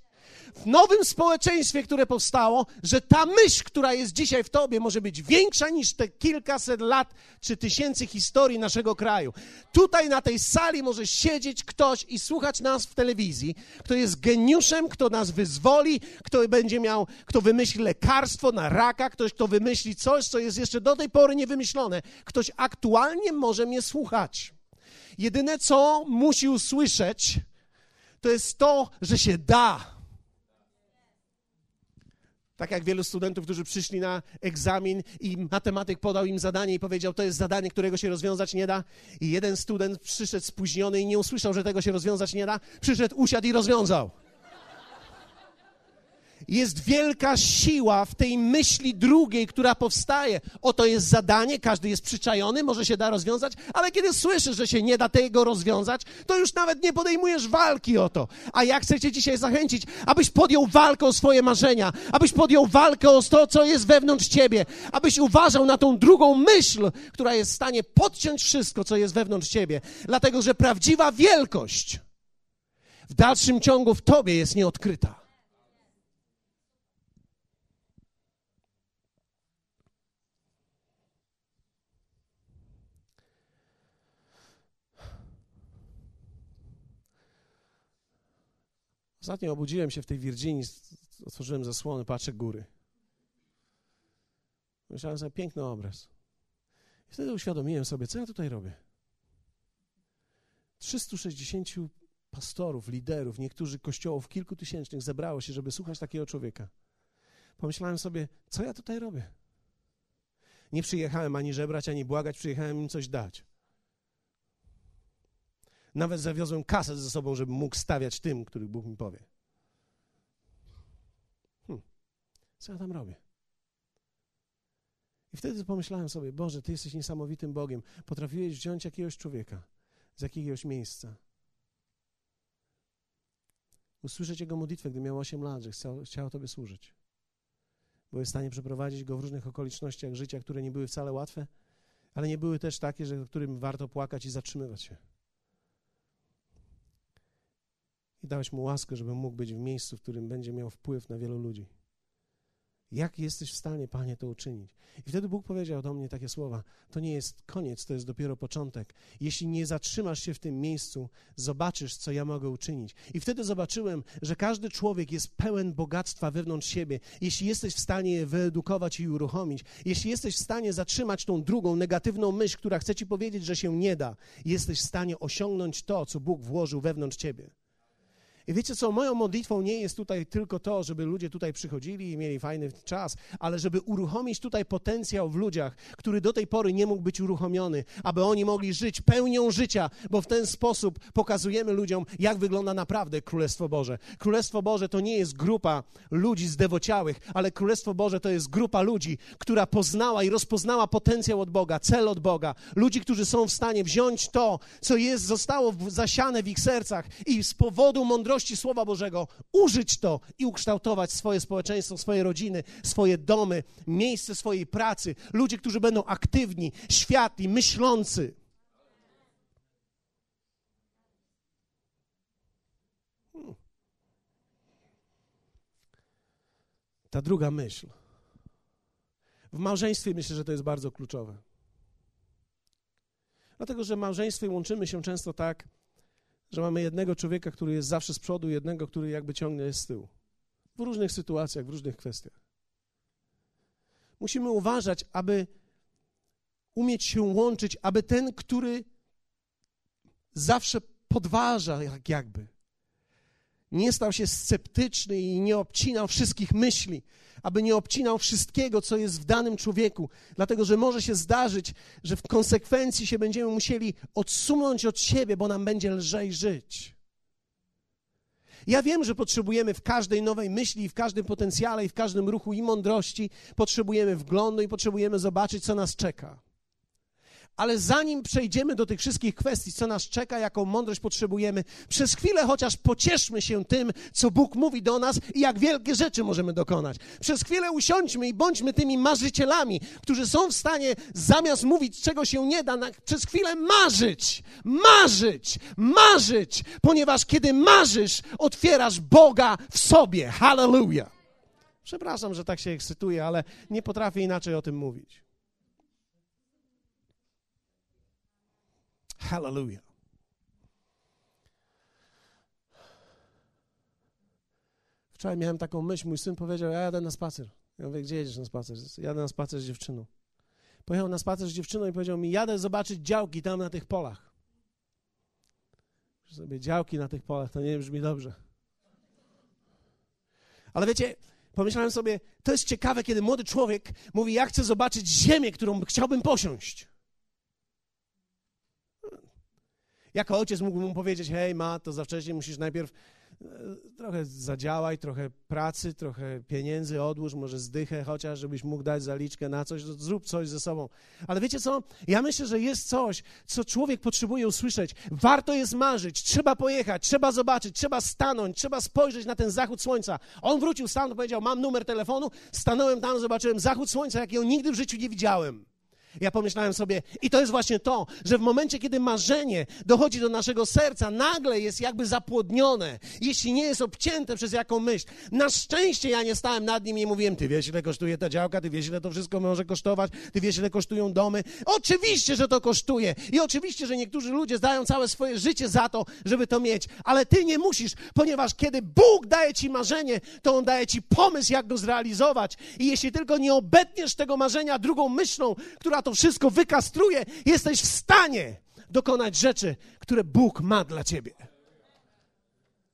w nowym społeczeństwie, które powstało, że ta myśl, która jest dzisiaj w tobie, może być większa niż te kilkaset lat czy tysięcy historii naszego kraju. Tutaj na tej sali może siedzieć ktoś i słuchać nas w telewizji, kto jest geniuszem, kto nas wyzwoli, kto będzie miał, kto wymyśli lekarstwo na raka, ktoś, kto wymyśli coś, co jest jeszcze do tej pory niewymyślone. Ktoś aktualnie może mnie słuchać. Jedyne, co musi usłyszeć, to jest to, że się da tak jak wielu studentów, którzy przyszli na egzamin i matematyk podał im zadanie i powiedział, to jest zadanie, którego się rozwiązać nie da. I jeden student przyszedł spóźniony i nie usłyszał, że tego się rozwiązać nie da. Przyszedł, usiadł i rozwiązał. Jest wielka siła w tej myśli drugiej, która powstaje. Oto jest zadanie, każdy jest przyczajony, może się da rozwiązać, ale kiedy słyszysz, że się nie da tego rozwiązać, to już nawet nie podejmujesz walki o to. A ja chcę Cię dzisiaj zachęcić, abyś podjął walkę o swoje marzenia, abyś podjął walkę o to, co jest wewnątrz Ciebie, abyś uważał na tą drugą myśl, która jest w stanie podciąć wszystko, co jest wewnątrz Ciebie. Dlatego, że prawdziwa wielkość w dalszym ciągu w Tobie jest nieodkryta. Ostatnio obudziłem się w tej Virginii, otworzyłem zasłony, patrzę góry. Myślałem sobie, piękny obraz. I wtedy uświadomiłem sobie, co ja tutaj robię. 360 pastorów, liderów, niektórzy kościołów kilkutysięcznych zebrało się, żeby słuchać takiego człowieka. Pomyślałem sobie, co ja tutaj robię? Nie przyjechałem ani żebrać, ani błagać, przyjechałem im coś dać. Nawet zawiozłem kasę ze sobą, żebym mógł stawiać tym, których Bóg mi powie. Hmm. Co ja tam robię? I wtedy pomyślałem sobie, Boże, Ty jesteś niesamowitym Bogiem. Potrafiłeś wziąć jakiegoś człowieka z jakiegoś miejsca, usłyszeć jego modlitwę, gdy miał 8 lat, że chciał, chciał Tobie służyć. Byłeś w stanie przeprowadzić go w różnych okolicznościach życia, które nie były wcale łatwe, ale nie były też takie, że którym warto płakać i zatrzymywać się. I dałeś mu łaskę, żeby mógł być w miejscu, w którym będzie miał wpływ na wielu ludzi. Jak jesteś w stanie, Panie, to uczynić? I wtedy Bóg powiedział do mnie takie słowa: To nie jest koniec, to jest dopiero początek. Jeśli nie zatrzymasz się w tym miejscu, zobaczysz, co ja mogę uczynić. I wtedy zobaczyłem, że każdy człowiek jest pełen bogactwa wewnątrz siebie. Jeśli jesteś w stanie je wyedukować i uruchomić, jeśli jesteś w stanie zatrzymać tą drugą, negatywną myśl, która chce ci powiedzieć, że się nie da, jesteś w stanie osiągnąć to, co Bóg włożył wewnątrz ciebie. I wiecie co, moją modlitwą nie jest tutaj tylko to, żeby ludzie tutaj przychodzili i mieli fajny czas, ale żeby uruchomić tutaj potencjał w ludziach, który do tej pory nie mógł być uruchomiony, aby oni mogli żyć pełnią życia, bo w ten sposób pokazujemy ludziom, jak wygląda naprawdę Królestwo Boże. Królestwo Boże to nie jest grupa ludzi zdewociałych, ale Królestwo Boże to jest grupa ludzi, która poznała i rozpoznała potencjał od Boga, cel od Boga. Ludzi, którzy są w stanie wziąć to, co jest, zostało zasiane w ich sercach i z powodu mądrości Słowa Bożego użyć to i ukształtować swoje społeczeństwo, swoje rodziny, swoje domy, miejsce swojej pracy. Ludzie, którzy będą aktywni, światli, myślący. Hmm. Ta druga myśl. W małżeństwie myślę, że to jest bardzo kluczowe. Dlatego, że w małżeństwie łączymy się często tak, że mamy jednego człowieka, który jest zawsze z przodu, jednego, który jakby ciągle jest z tyłu. W różnych sytuacjach, w różnych kwestiach. Musimy uważać, aby umieć się łączyć, aby ten, który zawsze podważa, jak jakby, nie stał się sceptyczny i nie obcinał wszystkich myśli, aby nie obcinał wszystkiego, co jest w danym człowieku, dlatego że może się zdarzyć, że w konsekwencji się będziemy musieli odsunąć od siebie, bo nam będzie lżej żyć. Ja wiem, że potrzebujemy w każdej nowej myśli, w każdym potencjale i w każdym ruchu i mądrości, potrzebujemy wglądu i potrzebujemy zobaczyć, co nas czeka. Ale zanim przejdziemy do tych wszystkich kwestii, co nas czeka, jaką mądrość potrzebujemy, przez chwilę chociaż pocieszmy się tym, co Bóg mówi do nas i jak wielkie rzeczy możemy dokonać. Przez chwilę usiądźmy i bądźmy tymi marzycielami, którzy są w stanie zamiast mówić, czego się nie da, na, przez chwilę marzyć, marzyć, marzyć, ponieważ kiedy marzysz, otwierasz Boga w sobie. Hallelujah. Przepraszam, że tak się ekscytuję, ale nie potrafię inaczej o tym mówić. Hallelujah. Wczoraj miałem taką myśl, mój syn powiedział, ja jadę na spacer. Ja mówię, gdzie jedziesz na spacer? Jadę na spacer z dziewczyną. Pojechał na spacer z dziewczyną i powiedział mi, jadę zobaczyć działki tam na tych polach. Sobie działki na tych polach, to nie brzmi dobrze. Ale wiecie, pomyślałem sobie, to jest ciekawe, kiedy młody człowiek mówi, ja chcę zobaczyć ziemię, którą chciałbym posiąść. Jako ojciec mógłbym mu powiedzieć, hej ma, to za wcześnie musisz najpierw e, trochę zadziałaj, trochę pracy, trochę pieniędzy odłóż, może zdychę chociaż, żebyś mógł dać zaliczkę na coś, zrób coś ze sobą. Ale wiecie co? Ja myślę, że jest coś, co człowiek potrzebuje usłyszeć. Warto jest marzyć, trzeba pojechać, trzeba zobaczyć, trzeba stanąć, trzeba spojrzeć na ten zachód słońca. On wrócił stamtąd, powiedział, mam numer telefonu, stanąłem tam, zobaczyłem zachód słońca, jakiego nigdy w życiu nie widziałem. Ja pomyślałem sobie, i to jest właśnie to, że w momencie, kiedy marzenie dochodzi do naszego serca, nagle jest jakby zapłodnione, jeśli nie jest obcięte przez jaką myśl. Na szczęście ja nie stałem nad nim i mówiłem, ty wiesz, ile kosztuje ta działka, ty wiesz, ile to wszystko może kosztować, ty wiesz, ile kosztują domy. Oczywiście, że to kosztuje i oczywiście, że niektórzy ludzie zdają całe swoje życie za to, żeby to mieć, ale ty nie musisz, ponieważ kiedy Bóg daje ci marzenie, to On daje ci pomysł, jak go zrealizować i jeśli tylko nie obetniesz tego marzenia drugą myślą, która to wszystko wykastruje, jesteś w stanie dokonać rzeczy, które Bóg ma dla ciebie.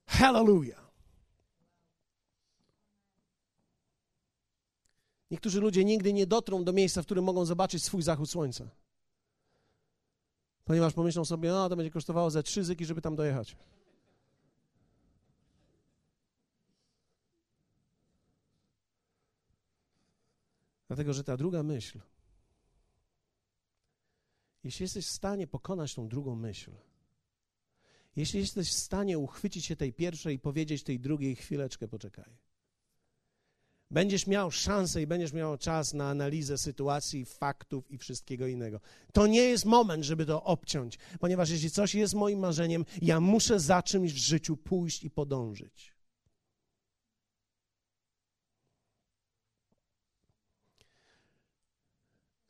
Hallelujah. Niektórzy ludzie nigdy nie dotrą do miejsca, w którym mogą zobaczyć swój zachód słońca. Ponieważ pomyślą sobie, no to będzie kosztowało ze trzy zyki, żeby tam dojechać. Dlatego, że ta druga myśl jeśli jesteś w stanie pokonać tą drugą myśl, jeśli jesteś w stanie uchwycić się tej pierwszej i powiedzieć tej drugiej, chwileczkę poczekaj. Będziesz miał szansę i będziesz miał czas na analizę sytuacji, faktów i wszystkiego innego. To nie jest moment, żeby to obciąć, ponieważ jeśli coś jest moim marzeniem, ja muszę za czymś w życiu pójść i podążyć.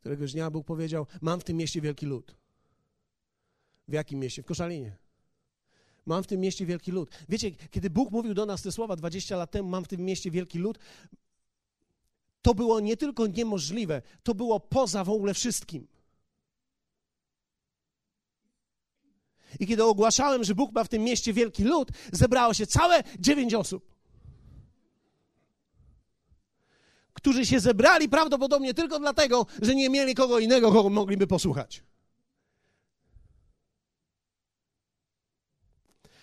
Któregoś dnia Bóg powiedział: Mam w tym mieście wielki lud. W jakim mieście? W Koszalinie. Mam w tym mieście wielki lud. Wiecie, kiedy Bóg mówił do nas te słowa 20 lat temu, mam w tym mieście wielki lud, to było nie tylko niemożliwe, to było poza w ogóle wszystkim. I kiedy ogłaszałem, że Bóg ma w tym mieście wielki lud, zebrało się całe dziewięć osób. Którzy się zebrali prawdopodobnie tylko dlatego, że nie mieli kogo innego, kogo mogliby posłuchać.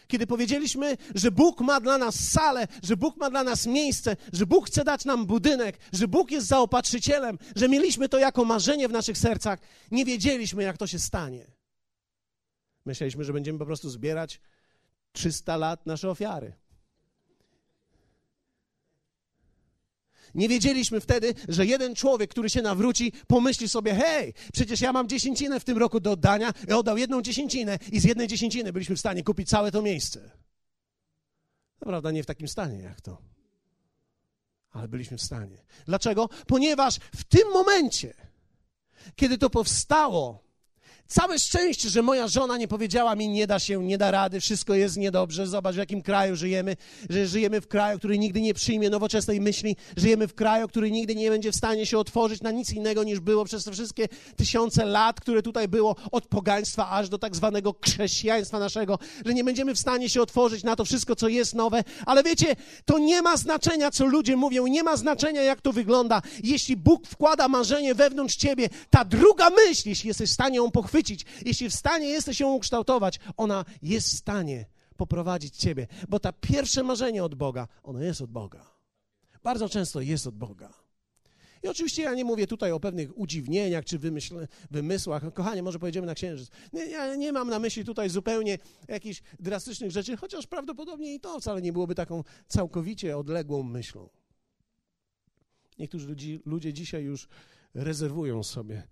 Kiedy powiedzieliśmy, że Bóg ma dla nas salę, że Bóg ma dla nas miejsce, że Bóg chce dać nam budynek, że Bóg jest zaopatrzycielem, że mieliśmy to jako marzenie w naszych sercach, nie wiedzieliśmy, jak to się stanie. Myśleliśmy, że będziemy po prostu zbierać 300 lat nasze ofiary. Nie wiedzieliśmy wtedy, że jeden człowiek, który się nawróci, pomyśli sobie, hej, przecież ja mam dziesięcinę w tym roku do oddania i oddał jedną dziesięcinę i z jednej dziesięciny byliśmy w stanie kupić całe to miejsce. Prawda, nie w takim stanie jak to. Ale byliśmy w stanie. Dlaczego? Ponieważ w tym momencie, kiedy to powstało, Całe szczęście, że moja żona nie powiedziała mi, nie da się, nie da rady, wszystko jest niedobrze. Zobacz, w jakim kraju żyjemy, że żyjemy w kraju, który nigdy nie przyjmie nowoczesnej myśli, żyjemy w kraju, który nigdy nie będzie w stanie się otworzyć na nic innego niż było przez te wszystkie tysiące lat, które tutaj było, od pogaństwa aż do tak zwanego chrześcijaństwa naszego, że nie będziemy w stanie się otworzyć na to wszystko, co jest nowe. Ale wiecie, to nie ma znaczenia, co ludzie mówią, nie ma znaczenia, jak to wygląda. Jeśli Bóg wkłada marzenie wewnątrz ciebie, ta druga myśl, jeśli jesteś w stanie ją pochwycić, uchwycić, jeśli w stanie jesteś ją ukształtować, ona jest w stanie poprowadzić ciebie, bo ta pierwsze marzenie od Boga, ono jest od Boga. Bardzo często jest od Boga. I oczywiście ja nie mówię tutaj o pewnych udziwnieniach czy wymyśl, wymysłach. Kochanie, może pojedziemy na księżyc. Nie, ja nie mam na myśli tutaj zupełnie jakichś drastycznych rzeczy, chociaż prawdopodobnie i to wcale nie byłoby taką całkowicie odległą myślą. Niektórzy ludzi, ludzie dzisiaj już rezerwują sobie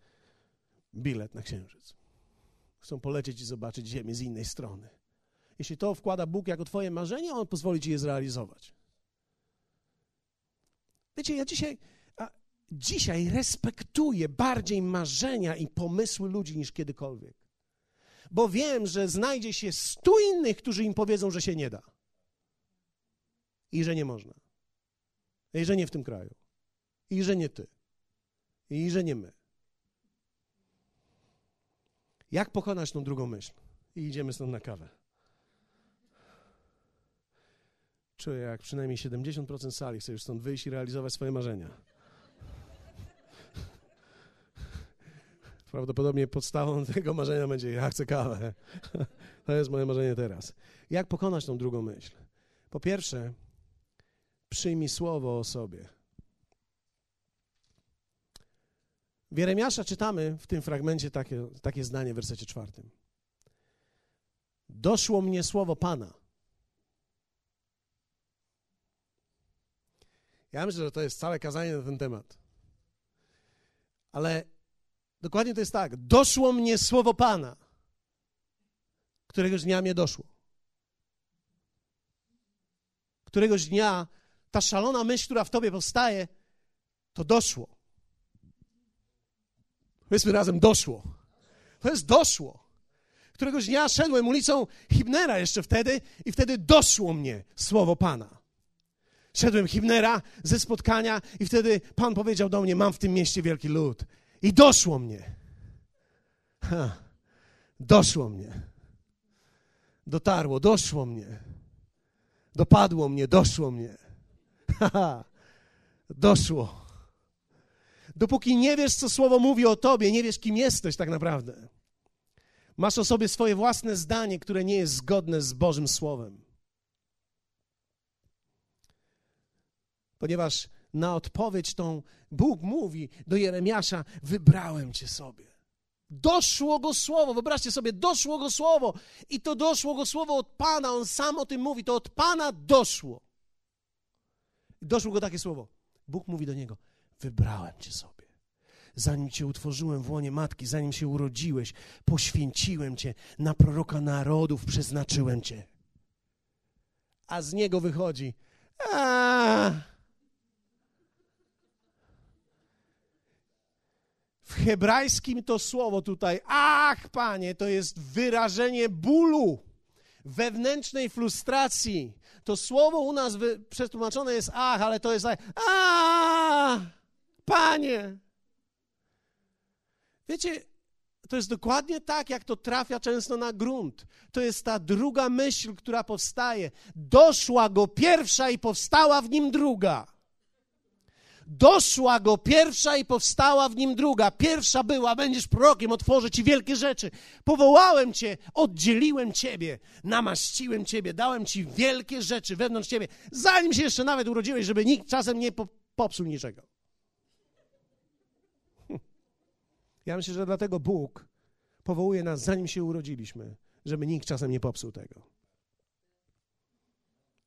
bilet na księżyc. Chcą polecieć i zobaczyć Ziemię z innej strony. Jeśli to wkłada Bóg jako Twoje marzenie, On pozwoli Ci je zrealizować. Wiecie, ja dzisiaj, dzisiaj respektuję bardziej marzenia i pomysły ludzi niż kiedykolwiek. Bo wiem, że znajdzie się stu innych, którzy im powiedzą, że się nie da. I że nie można. I że nie w tym kraju. I że nie ty. I że nie my. Jak pokonać tą drugą myśl? I idziemy stąd na kawę. Czuję, jak przynajmniej 70% sali chce już stąd wyjść i realizować swoje marzenia. Prawdopodobnie podstawą tego marzenia będzie: Ja chcę kawę. To jest moje marzenie teraz. Jak pokonać tą drugą myśl? Po pierwsze, przyjmij słowo o sobie. W Jeremiasza czytamy w tym fragmencie takie, takie zdanie w wersecie czwartym. Doszło mnie słowo Pana. Ja myślę, że to jest całe kazanie na ten temat. Ale dokładnie to jest tak. Doszło mnie słowo Pana. Któregoś dnia mnie doszło. Któregoś dnia ta szalona myśl, która w tobie powstaje, to doszło. Powiedzmy razem, doszło. To jest doszło. Któregoś dnia szedłem ulicą Hibnera jeszcze wtedy i wtedy doszło mnie słowo Pana. Szedłem Hibnera ze spotkania i wtedy Pan powiedział do mnie, mam w tym mieście wielki lud. I doszło mnie. Ha, doszło mnie. Dotarło, doszło mnie. Dopadło mnie, doszło mnie. Ha, ha, doszło. Dopóki nie wiesz, co słowo mówi o tobie, nie wiesz, kim jesteś tak naprawdę. Masz o sobie swoje własne zdanie, które nie jest zgodne z Bożym Słowem. Ponieważ na odpowiedź tą Bóg mówi do Jeremiasza: Wybrałem cię sobie. Doszło go słowo, wyobraźcie sobie, doszło go słowo. I to doszło go słowo od Pana, on sam o tym mówi, to od Pana doszło. Doszło go takie słowo. Bóg mówi do niego: Wybrałem cię sobie. Zanim cię utworzyłem w łonie matki, zanim się urodziłeś, poświęciłem cię, na proroka narodów przeznaczyłem cię. A z niego wychodzi, a W hebrajskim to słowo tutaj, ach, panie, to jest wyrażenie bólu, wewnętrznej frustracji. To słowo u nas przetłumaczone jest ach, ale to jest a Panie! Wiecie, to jest dokładnie tak, jak to trafia często na grunt. To jest ta druga myśl, która powstaje. Doszła go pierwsza i powstała w nim druga. Doszła go pierwsza i powstała w nim druga. Pierwsza była, będziesz prorokiem, otworzę ci wielkie rzeczy. Powołałem cię, oddzieliłem ciebie, namaściłem ciebie, dałem ci wielkie rzeczy wewnątrz ciebie, zanim się jeszcze nawet urodziłeś, żeby nikt czasem nie popsuł niczego. Ja myślę, że dlatego Bóg powołuje nas, zanim się urodziliśmy, żeby nikt czasem nie popsuł tego.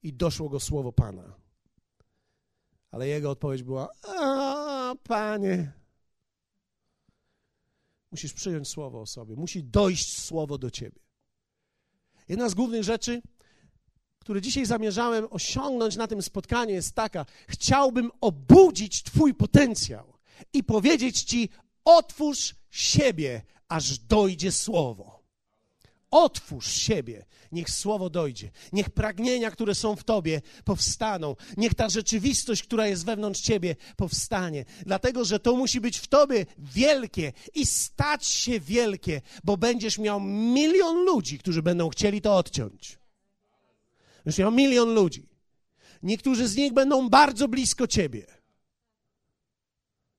I doszło go słowo Pana. Ale jego odpowiedź była: A, panie. Musisz przyjąć słowo o sobie, musi dojść słowo do ciebie. Jedna z głównych rzeczy, które dzisiaj zamierzałem osiągnąć na tym spotkaniu, jest taka: chciałbym obudzić Twój potencjał i powiedzieć Ci: Otwórz siebie, aż dojdzie słowo. Otwórz siebie, niech słowo dojdzie. Niech pragnienia, które są w tobie, powstaną. Niech ta rzeczywistość, która jest wewnątrz ciebie, powstanie. Dlatego, że to musi być w tobie wielkie i stać się wielkie, bo będziesz miał milion ludzi, którzy będą chcieli to odciąć. Będziesz miał milion ludzi. Niektórzy z nich będą bardzo blisko ciebie.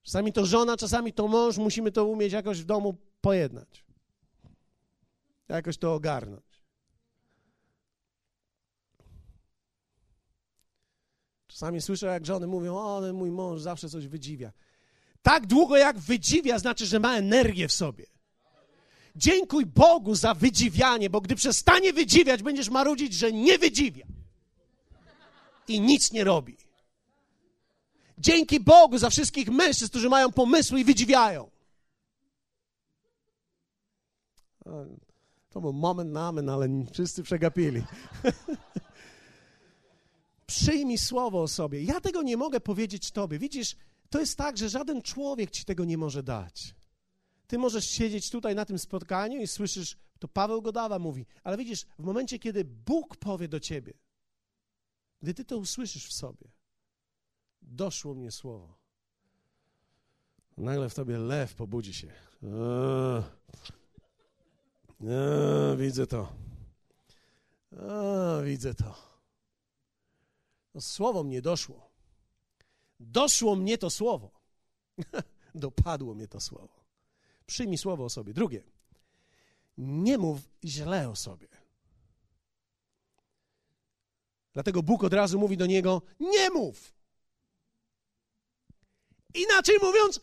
Czasami to żona, czasami to mąż, musimy to umieć jakoś w domu pojednać. Jakoś to ogarnąć. Czasami słyszę, jak żony mówią: O, ale mój mąż zawsze coś wydziwia. Tak długo jak wydziwia, znaczy, że ma energię w sobie. Dziękuj Bogu za wydziwianie, bo gdy przestanie wydziwiać, będziesz marudzić, że nie wydziwia i nic nie robi. Dzięki Bogu za wszystkich mężczyzn, którzy mają pomysły i wydziwiają. To był moment na amen, ale wszyscy przegapili. Przyjmij słowo o sobie. Ja tego nie mogę powiedzieć Tobie. Widzisz, to jest tak, że żaden człowiek Ci tego nie może dać. Ty możesz siedzieć tutaj na tym spotkaniu i słyszysz, to Paweł Godawa mówi, ale widzisz, w momencie, kiedy Bóg powie do Ciebie, gdy Ty to usłyszysz w sobie, doszło mnie słowo. Nagle w Tobie lew pobudzi się. Eee. A, widzę to. A, widzę to. No, słowo mnie doszło. Doszło mnie to słowo. Dopadło mnie to słowo. Przyjmij słowo o sobie. Drugie. Nie mów źle o sobie. Dlatego Bóg od razu mówi do niego: Nie mów. Inaczej mówiąc,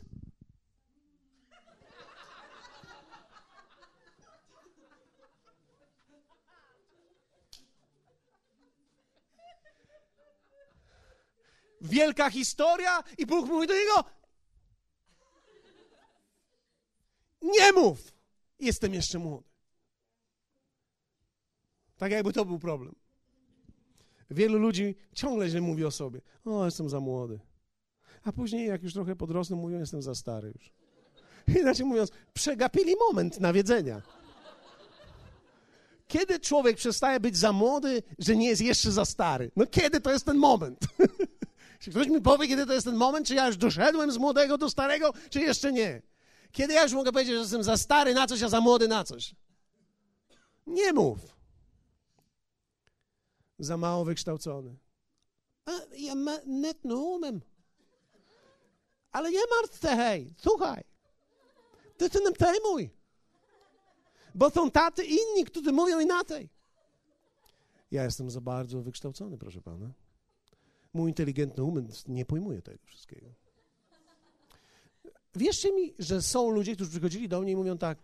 wielka historia i Bóg mówi do niego nie mów, jestem jeszcze młody. Tak jakby to był problem. Wielu ludzi ciągle źle mówi o sobie. O, jestem za młody. A później, jak już trochę podrosną, mówią, jestem za stary już. Inaczej mówiąc, przegapili moment nawiedzenia. Kiedy człowiek przestaje być za młody, że nie jest jeszcze za stary? No kiedy to jest ten moment? Czy ktoś mi powie, kiedy to jest ten moment, czy ja już doszedłem z młodego do starego, czy jeszcze nie? Kiedy ja już mogę powiedzieć, że jestem za stary na coś, a za młody na coś? Nie mów. Za mało wykształcony. A, ja ma, netno umiem. Ale nie martw się, hej, słuchaj. Ty się tym przejmuj. Bo są tacy inni, którzy mówią inaczej. Ja jestem za bardzo wykształcony, proszę pana. Mój inteligentny umysł nie pojmuje tego wszystkiego. Wierzcie mi, że są ludzie, którzy przychodzili do mnie i mówią tak,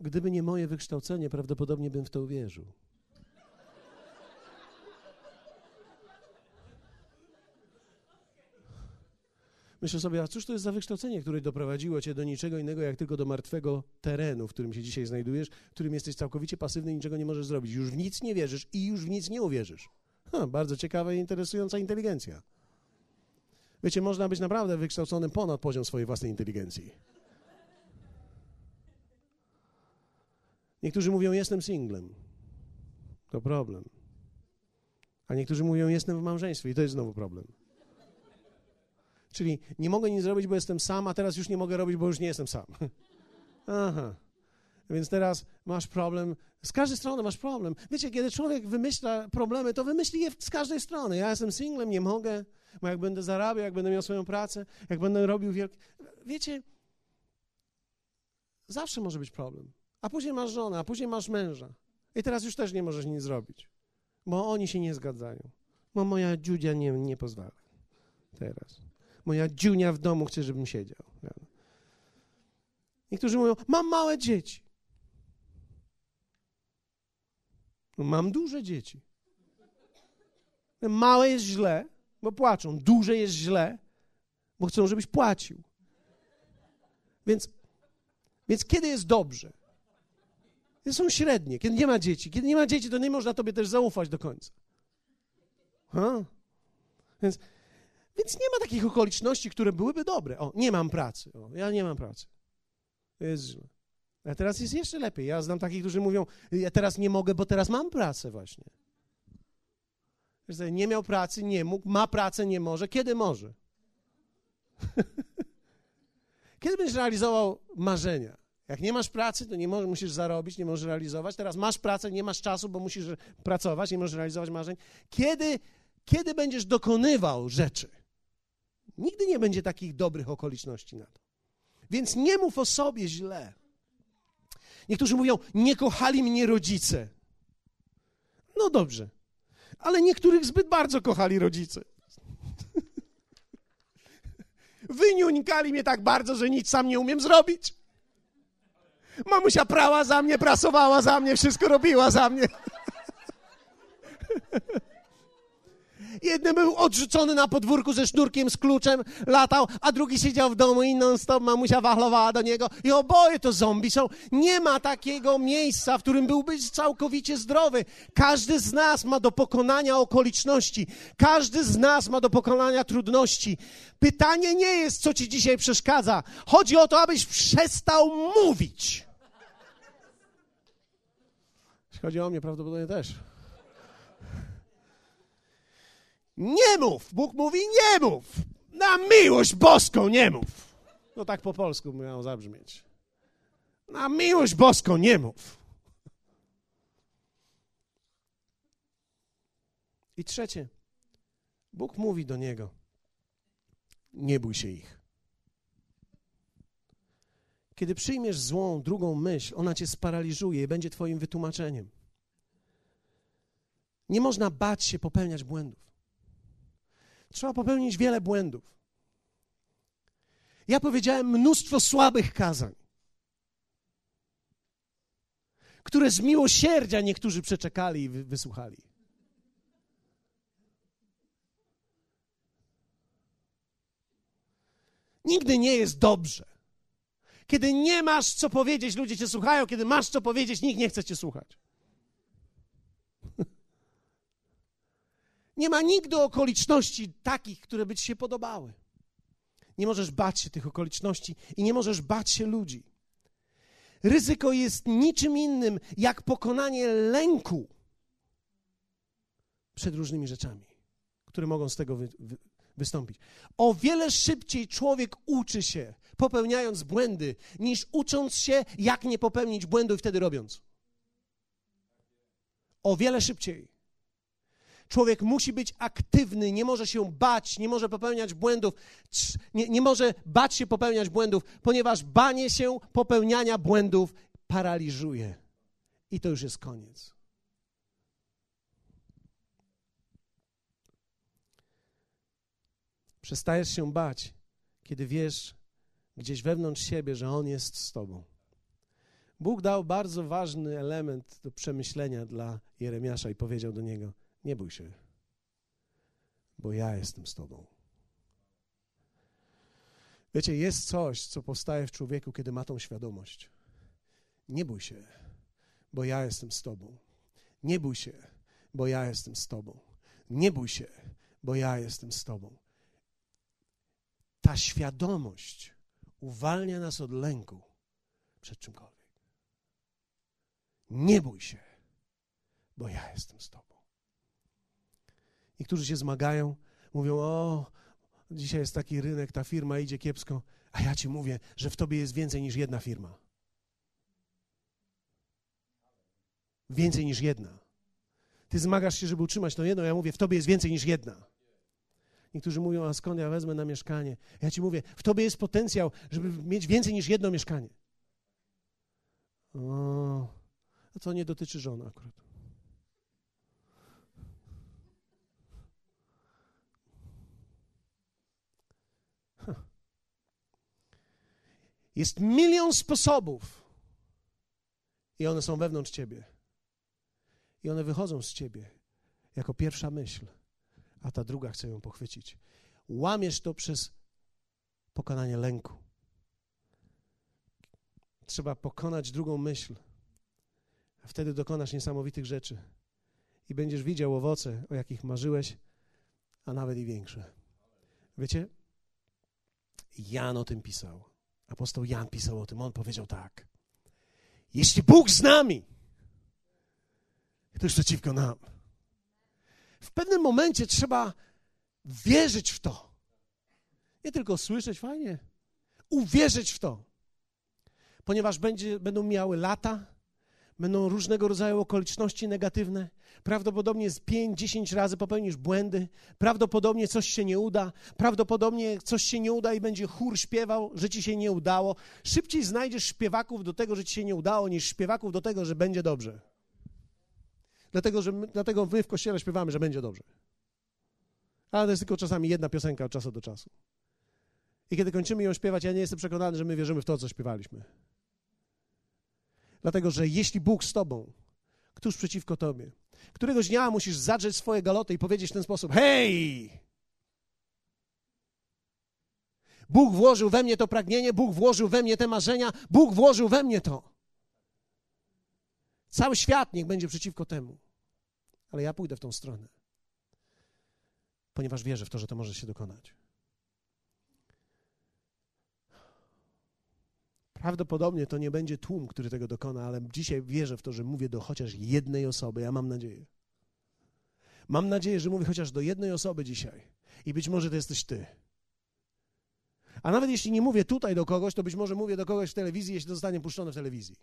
gdyby nie moje wykształcenie, prawdopodobnie bym w to uwierzył. Myślę sobie, a cóż to jest za wykształcenie, które doprowadziło cię do niczego innego, jak tylko do martwego terenu, w którym się dzisiaj znajdujesz, w którym jesteś całkowicie pasywny niczego nie możesz zrobić. Już w nic nie wierzysz i już w nic nie uwierzysz. Ha, bardzo ciekawa i interesująca inteligencja. Wiecie, można być naprawdę wykształconym ponad poziom swojej własnej inteligencji. Niektórzy mówią, jestem singlem. To problem. A niektórzy mówią, jestem w małżeństwie i to jest znowu problem. Czyli nie mogę nic zrobić, bo jestem sam, a teraz już nie mogę robić, bo już nie jestem sam. Aha. Więc teraz masz problem, z każdej strony masz problem. Wiecie, kiedy człowiek wymyśla problemy, to wymyśli je z każdej strony. Ja jestem singlem, nie mogę, bo jak będę zarabiał, jak będę miał swoją pracę, jak będę robił wielkie... Wiecie, zawsze może być problem. A później masz żonę, a później masz męża. I teraz już też nie możesz nic zrobić, bo oni się nie zgadzają. Bo moja dziudzia nie, nie pozwala teraz. Moja dziunia w domu chce, żebym siedział. Niektórzy mówią, mam małe dzieci. No, mam duże dzieci. Małe jest źle, bo płaczą. Duże jest źle, bo chcą, żebyś płacił. Więc, więc kiedy jest dobrze? Są średnie, kiedy nie ma dzieci. Kiedy nie ma dzieci, to nie można tobie też zaufać do końca. Ha? Więc, więc nie ma takich okoliczności, które byłyby dobre. O, nie mam pracy. O, ja nie mam pracy. Jest źle. A teraz jest jeszcze lepiej. Ja znam takich, którzy mówią, ja teraz nie mogę, bo teraz mam pracę właśnie. Nie miał pracy, nie mógł, ma pracę, nie może. Kiedy może? Kiedy będziesz realizował marzenia? Jak nie masz pracy, to nie możesz, musisz zarobić, nie możesz realizować. Teraz masz pracę, nie masz czasu, bo musisz pracować, nie możesz realizować marzeń. Kiedy, kiedy będziesz dokonywał rzeczy? Nigdy nie będzie takich dobrych okoliczności na to. Więc nie mów o sobie źle. Niektórzy mówią, nie kochali mnie rodzice. No dobrze, ale niektórych zbyt bardzo kochali rodzice. Wyniuńkali mnie tak bardzo, że nic sam nie umiem zrobić. Mamusia prała za mnie, prasowała za mnie, wszystko robiła za mnie. Jeden był odrzucony na podwórku ze sznurkiem, z kluczem, latał, a drugi siedział w domu i non-stop mamusia wachlowała do niego. I oboje to zombie są. Nie ma takiego miejsca, w którym byłbyś całkowicie zdrowy. Każdy z nas ma do pokonania okoliczności. Każdy z nas ma do pokonania trudności. Pytanie nie jest, co ci dzisiaj przeszkadza. Chodzi o to, abyś przestał mówić. Chodzi o mnie prawdopodobnie też. Nie mów! Bóg mówi nie mów! Na miłość boską nie mów! No tak po polsku miało zabrzmieć. Na miłość boską nie mów! I trzecie. Bóg mówi do niego: Nie bój się ich. Kiedy przyjmiesz złą, drugą myśl, ona cię sparaliżuje i będzie twoim wytłumaczeniem. Nie można bać się popełniać błędów. Trzeba popełnić wiele błędów. Ja powiedziałem mnóstwo słabych kazań, które z miłosierdzia niektórzy przeczekali i wysłuchali. Nigdy nie jest dobrze. Kiedy nie masz co powiedzieć, ludzie cię słuchają. Kiedy masz co powiedzieć, nikt nie chce cię słuchać. Nie ma nigdy okoliczności takich, które by ci się podobały. Nie możesz bać się tych okoliczności i nie możesz bać się ludzi. Ryzyko jest niczym innym jak pokonanie lęku przed różnymi rzeczami, które mogą z tego wy, wy, wystąpić. O wiele szybciej człowiek uczy się, popełniając błędy, niż ucząc się, jak nie popełnić błędu i wtedy robiąc. O wiele szybciej. Człowiek musi być aktywny, nie może się bać, nie może popełniać błędów, nie, nie może bać się popełniać błędów, ponieważ banie się popełniania błędów paraliżuje. I to już jest koniec. Przestajesz się bać, kiedy wiesz gdzieś wewnątrz siebie, że On jest z Tobą. Bóg dał bardzo ważny element do przemyślenia dla Jeremiasza i powiedział do niego: Nie bój się, bo ja jestem z Tobą. Wiecie, jest coś, co powstaje w człowieku, kiedy ma tą świadomość. Nie bój się, bo ja jestem z Tobą. Nie bój się, bo ja jestem z Tobą. Nie bój się, bo ja jestem z Tobą ta świadomość uwalnia nas od lęku przed czymkolwiek. Nie bój się, bo ja jestem z Tobą. Niektórzy się zmagają, mówią: O, dzisiaj jest taki rynek, ta firma idzie kiepsko, a ja Ci mówię, że w Tobie jest więcej niż jedna firma. Więcej niż jedna. Ty zmagasz się, żeby utrzymać to jedno, ja mówię, w Tobie jest więcej niż jedna. Niektórzy mówią, a skąd ja wezmę na mieszkanie? Ja ci mówię, w tobie jest potencjał, żeby mieć więcej niż jedno mieszkanie. O, to nie dotyczy żony akurat. Jest milion sposobów i one są wewnątrz ciebie. I one wychodzą z ciebie jako pierwsza myśl a ta druga chce ją pochwycić. Łamiesz to przez pokonanie lęku. Trzeba pokonać drugą myśl, a wtedy dokonasz niesamowitych rzeczy i będziesz widział owoce, o jakich marzyłeś, a nawet i większe. Wiecie? Jan o tym pisał. Apostoł Jan pisał o tym. On powiedział tak. Jeśli Bóg z nami, ktoś przeciwko nam. W pewnym momencie trzeba wierzyć w to. Nie tylko słyszeć, fajnie. Uwierzyć w to. Ponieważ będzie, będą miały lata, będą różnego rodzaju okoliczności negatywne. Prawdopodobnie z 5-10 razy popełnisz błędy. Prawdopodobnie coś się nie uda. Prawdopodobnie coś się nie uda i będzie chór śpiewał, że ci się nie udało. Szybciej znajdziesz śpiewaków do tego, że ci się nie udało, niż śpiewaków do tego, że będzie dobrze. Dlatego, że my, dlatego my w kościele śpiewamy, że będzie dobrze. Ale to jest tylko czasami jedna piosenka od czasu do czasu. I kiedy kończymy ją śpiewać, ja nie jestem przekonany, że my wierzymy w to, co śpiewaliśmy. Dlatego, że jeśli Bóg z tobą, któż przeciwko tobie? Któregoś dnia musisz zadrzeć swoje galoty i powiedzieć w ten sposób: Hej! Bóg włożył we mnie to pragnienie, Bóg włożył we mnie te marzenia, Bóg włożył we mnie to. Cały świat niech będzie przeciwko temu. Ale ja pójdę w tą stronę, ponieważ wierzę w to, że to może się dokonać. Prawdopodobnie to nie będzie tłum, który tego dokona, ale dzisiaj wierzę w to, że mówię do chociaż jednej osoby. Ja mam nadzieję. Mam nadzieję, że mówię chociaż do jednej osoby dzisiaj. I być może to jesteś ty. A nawet jeśli nie mówię tutaj do kogoś, to być może mówię do kogoś w telewizji, jeśli to zostanie puszczone w telewizji.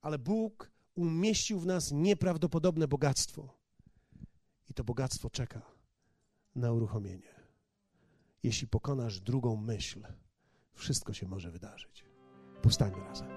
Ale Bóg umieścił w nas nieprawdopodobne bogactwo. I to bogactwo czeka na uruchomienie. Jeśli pokonasz drugą myśl, wszystko się może wydarzyć. Powstańmy razem.